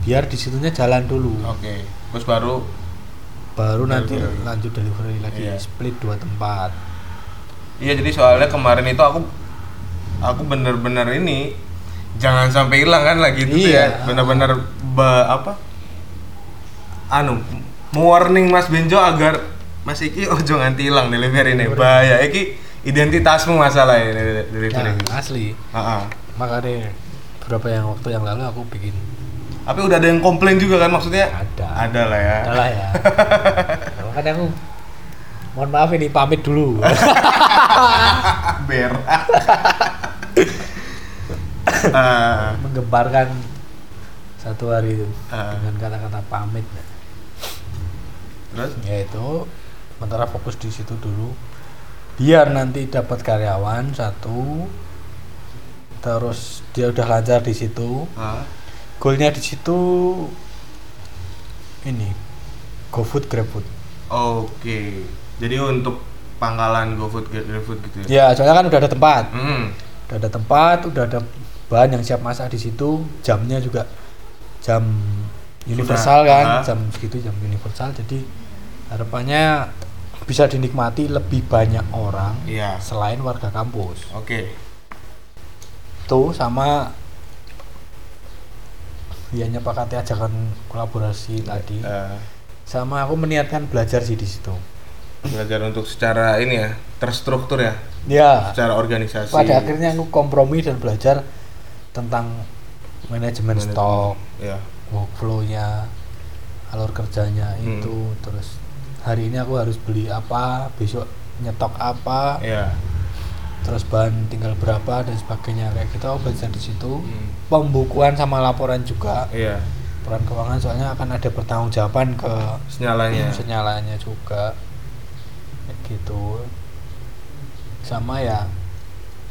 biar di situnya jalan dulu Oke. Terus baru baru nanti Delivery. lanjut delivery lagi Iya. split dua tempat Iya jadi soalnya kemarin itu aku aku bener-bener ini jangan sampai hilang kan lagi itu Iya. ya bener-bener ba- apa anu warning Mas Benjo agar Mas Iki (laughs) ojo nganti hilang delivery ini bahaya iki identitasmu masalah ya deli- delivery nah, ini. asli Ah, ah. makanya beberapa yang waktu yang lalu aku bikin Tapi udah ada yang komplain juga kan maksudnya? Ada. Ada lah ya. adalah ya (laughs) makanya aku mohon maaf ini pamit dulu (laughs) Ber. Ah, menggemparkan satu hari itu Ah. dengan kata-kata pamit terus? yaitu sementara fokus di situ dulu biar nanti dapat karyawan satu terus dia udah lancar di situ Ah, goalnya di situ ini GoFood GrabFood Oke. Jadi untuk pangkalan GoFood, GrabFood gitu ya? ya soalnya kan udah ada tempat Hmm. udah ada tempat udah ada bahan yang siap masak di situ jamnya juga jam universal Sudah, kan ah. jam segitu jam universal jadi harapannya bisa dinikmati lebih banyak orang Iya. selain warga kampus Oke. tuh sama ya nyepakati ajakan kolaborasi tadi Eh, sama aku meniatkan belajar sih di situ belajar untuk secara ini ya, terstruktur ya, ya secara organisasi. pada akhirnya aku kompromi dan belajar tentang manajemen stok Ya. workflow-nya alur kerjanya Hmm. itu terus hari ini aku harus beli apa besok nyetok apa Ya. terus bahan tinggal berapa dan sebagainya kayak gitu aku belajar di situ Hmm. pembukuan sama laporan juga Iya. laporan keuangan soalnya akan ada pertanggungjawaban ke Senyalanya. senyalanya juga kayak gitu sama ya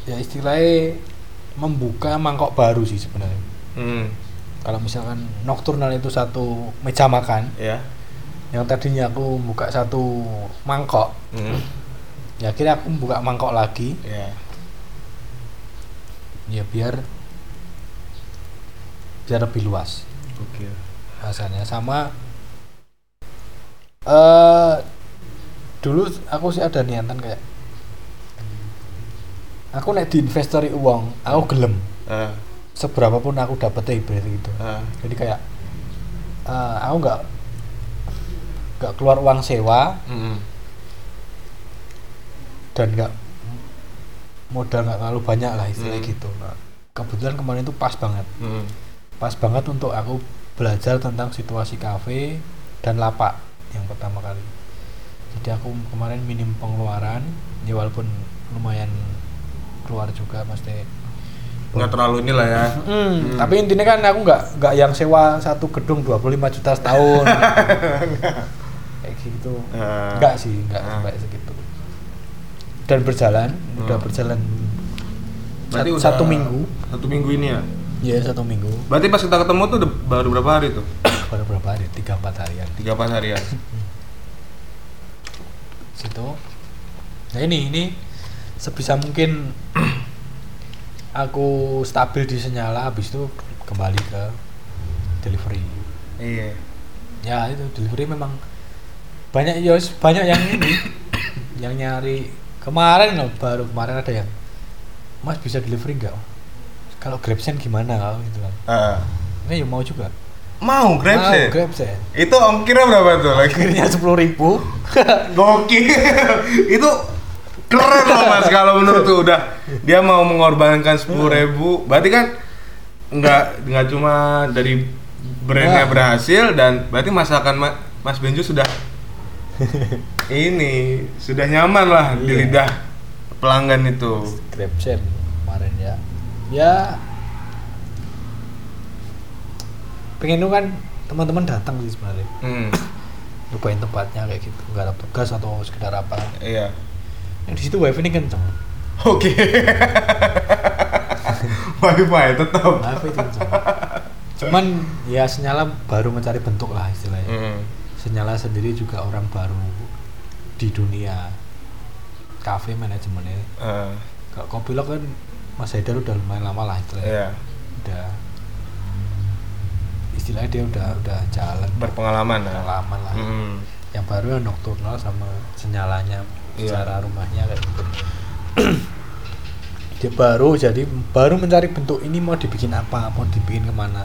ya istilahnya membuka mangkok baru sih sebenarnya Hmm. kalau misalkan nocturnal itu satu meja makan Ya. yang tadinya aku buka satu mangkok Hmm. ya akhirnya aku buka mangkok lagi Ya. ya biar biar lebih luas Oke. bahasanya sama eh dulu aku sih ada niatan kayak aku nek diinvestori uang aku gelem Ah. seberapa pun aku dapet ibarat gitu Ah. jadi kayak eh, aku nggak nggak keluar uang sewa Hmm. dan nggak modal nggak terlalu banyak lah istilahnya Hmm. gitu nah, kebetulan kemarin itu pas banget Hmm. pas banget untuk aku belajar tentang situasi kafe dan lapak yang pertama kali jadi aku kemarin minim pengeluaran ya walaupun lumayan keluar juga pasti Nggak terlalu inilah ya. Hmm, tapi intinya kan aku nggak nggak yang sewa satu gedung 25 juta setahun (laughs) kayak gitu Ah. nggak sih nggak Ah. sampai segitu dan berjalan udah Hmm. berjalan Berarti satu, udah satu minggu Satu minggu ini ya. ya satu minggu Berarti pas kita ketemu tuh baru berapa hari tuh? (coughs) baru berapa hari tiga empat harian Tiga pas harian. (coughs) situ nah ini ini sebisa mungkin (clears throat) aku stabil di senyala habis itu kembali ke delivery Iya. ya itu delivery memang banyak ya banyak yang ini (coughs) yang nyari kemarin loh baru kemarin ada yang mas bisa delivery nggak kalau grabsend gimana kalau gitu kan Ah. ini ya mau juga Mau grab Mau sih. grabsend Itu ongkirnya berapa tuh lagi? akhirnya sepuluh ribu (laughs) Gokil. itu keren loh mas. Kalau menurut tuh udah dia mau mengorbankan sepuluh ribu. Berarti kan nggak nggak cuma dari brandnya Nah. berhasil dan berarti masakan Ma- Mas Benjo sudah (laughs) ini sudah nyaman lah di Iya. lidah pelanggan itu. Grabsend kemarin ya. Ya. Pengen kan teman-teman datang sih sebenarnya. Hmm, nyobain tempatnya kayak gitu. Nggak ada tugas atau sekedar apa. Iya yang di situ wifi ini kenceng. Oke. Wifi tetap wifi itu kenceng. Cuman ya senyala baru mencari bentuk lah istilahnya. Hmm, senyala sendiri juga orang baru di dunia cafe manajemennya. Ah, kalau kopilog kan Mas Haidar udah lumayan lama lah istilahnya. Iya. Udah istilahnya dia udah udah jalan. Berpengalaman lah. Pengalaman lah. Hmm, yang baru yang nocturnal sama senyalanya Iya. secara rumahnya kayak gitu. (clears throat) Dia baru jadi baru mencari bentuk ini mau dibikin apa mau dibikin ke mana.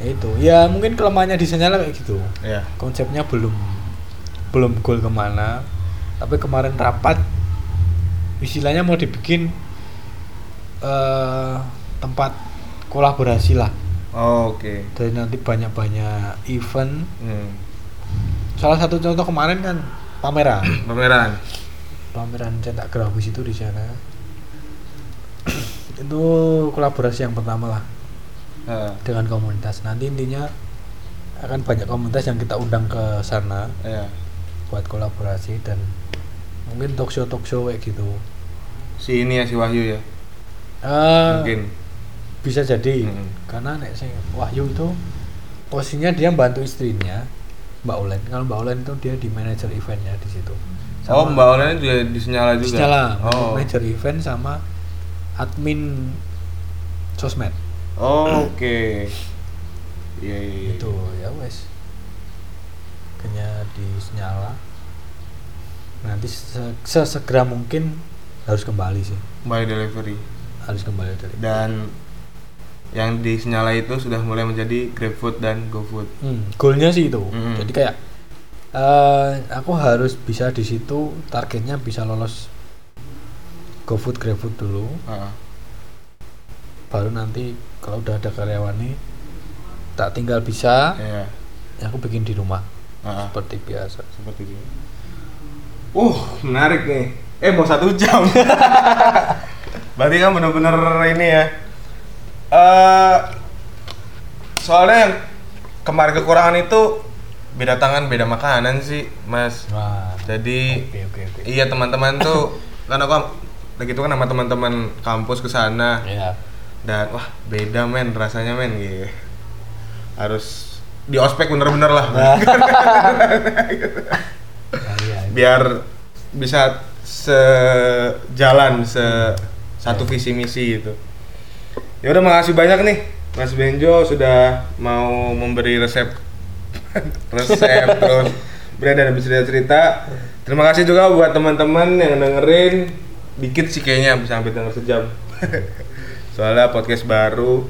Ya itu. Ya mungkin kelemahannya di senyala kayak gitu. Iya. Konsepnya belum belum goal ke mana. Tapi kemarin rapat istilahnya mau dibikin eh tempat kolaborasi lah. Oh, oke. Dari nanti banyak-banyak event. Hmm. salah satu contoh kemarin kan pameran. Pameran. Pameran cetak grafis itu di sana. (clears throat) Itu kolaborasi yang pertama lah Ah, dengan komunitas. Nanti intinya akan banyak komunitas yang kita undang ke sana iya. buat kolaborasi dan mungkin talk show talk show kayak gitu. Si ini ya si Wahyu ya? Eh, mungkin. bisa jadi. Hmm. karena nek sing Wahyu itu posisinya dia bantu istrinya Mbak Ulen kalau Mbak Ulen itu dia di manajer eventnya di situ. Oh Mbak Olen juga disenyala juga? Senyala, oh. Manajer event sama admin sosmed. Oh, oke. Iya iya iya. itu ya wes. Kayaknya di Senyala nanti se- sesegera mungkin harus kembali sih. By delivery. Harus kembali dari dan yang disenyala itu sudah mulai menjadi GrabFood dan GoFood. Hmm, goalnya sih itu. Hmm. jadi kayak eh, aku harus bisa di situ targetnya bisa lolos GoFood GrabFood dulu. Ah, baru nanti kalau udah ada karyawan nih tak tinggal bisa iya. aku bikin di rumah. Ah, seperti biasa. Seperti itu. Uh menarik nih. Eh mau satu jam. (laughs) Berarti kan bener-bener ini ya eh soalnya yang kemarin kekurangan itu beda tangan beda makanan sih mas Wah. jadi Oke oke oke. iya teman-teman tuh (coughs) kan aku lagi itu kan sama teman-teman kampus ke sana Iya. dan wah beda men rasanya men gitu harus di ospek bener-bener lah Nah. Nah, (laughs) iya. biar bisa sejalan se satu visi misi gitu ya udah makasih banyak nih. Mas Benjo sudah mau memberi resep. (laughs) Resep terus brand dan cerita cerita. Terima kasih juga buat teman-teman yang dengerin. Dikit sih kayaknya bisa sampai denger sejam. (laughs) Soalnya podcast baru.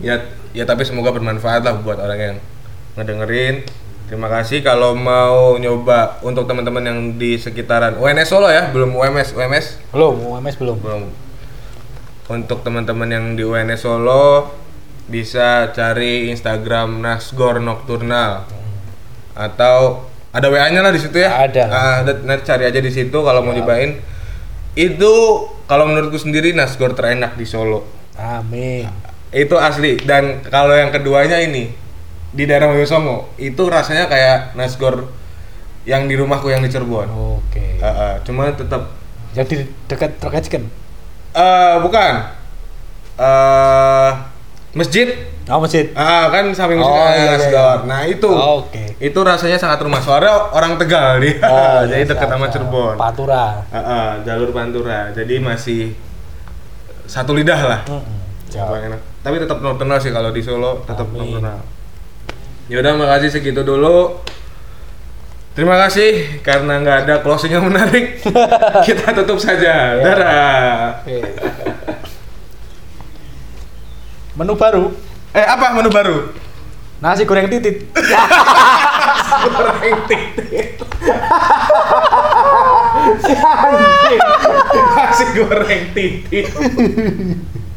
Ya ya tapi semoga bermanfaat lah buat orang yang ngedengerin. Terima kasih. Kalau mau nyoba untuk teman-teman yang di sekitaran UNS Solo ya belum UMS UMS Belum, UMS belum. belum untuk teman-teman yang di UNS Solo bisa cari Instagram Nasgor Nocturnal atau ada WA-nya lah di situ ya Ada. Ah, ada- nanti cari aja di situ kalau mau nyobain itu kalau menurutku sendiri Nasgor terenak di Solo Amin. itu asli dan kalau yang keduanya ini di daerah Wonosobo itu rasanya kayak nasgor yang di rumahku yang di Cirebon. Oke. Ah, ah, cuma tetap Jadi dekat Rocket Chicken. Eh bukan eh masjid Oh, masjid. ah kan samping masjid Oh, iya, iya, iya. Nah itu Oke. itu rasanya sangat rumah soalnya orang Tegal dia Oh, (laughs) jadi iya, dekat sama siap, siap. Cirebon. Pantura. Ah, ah, jalur Pantura jadi masih satu lidah lah. Siap. enak. Tapi tetap nocturnal sih kalau di Solo tetap nocturnal. Ya udah makasih segitu dulu. Terima kasih karena nggak ada closing yang menarik. (laughs) Kita tutup saja. Ya. Dadah. Oke. Menu baru, Eh apa menu baru? nasi goreng titit. (laughs) Goreng titit. Nasi goreng titit. (laughs)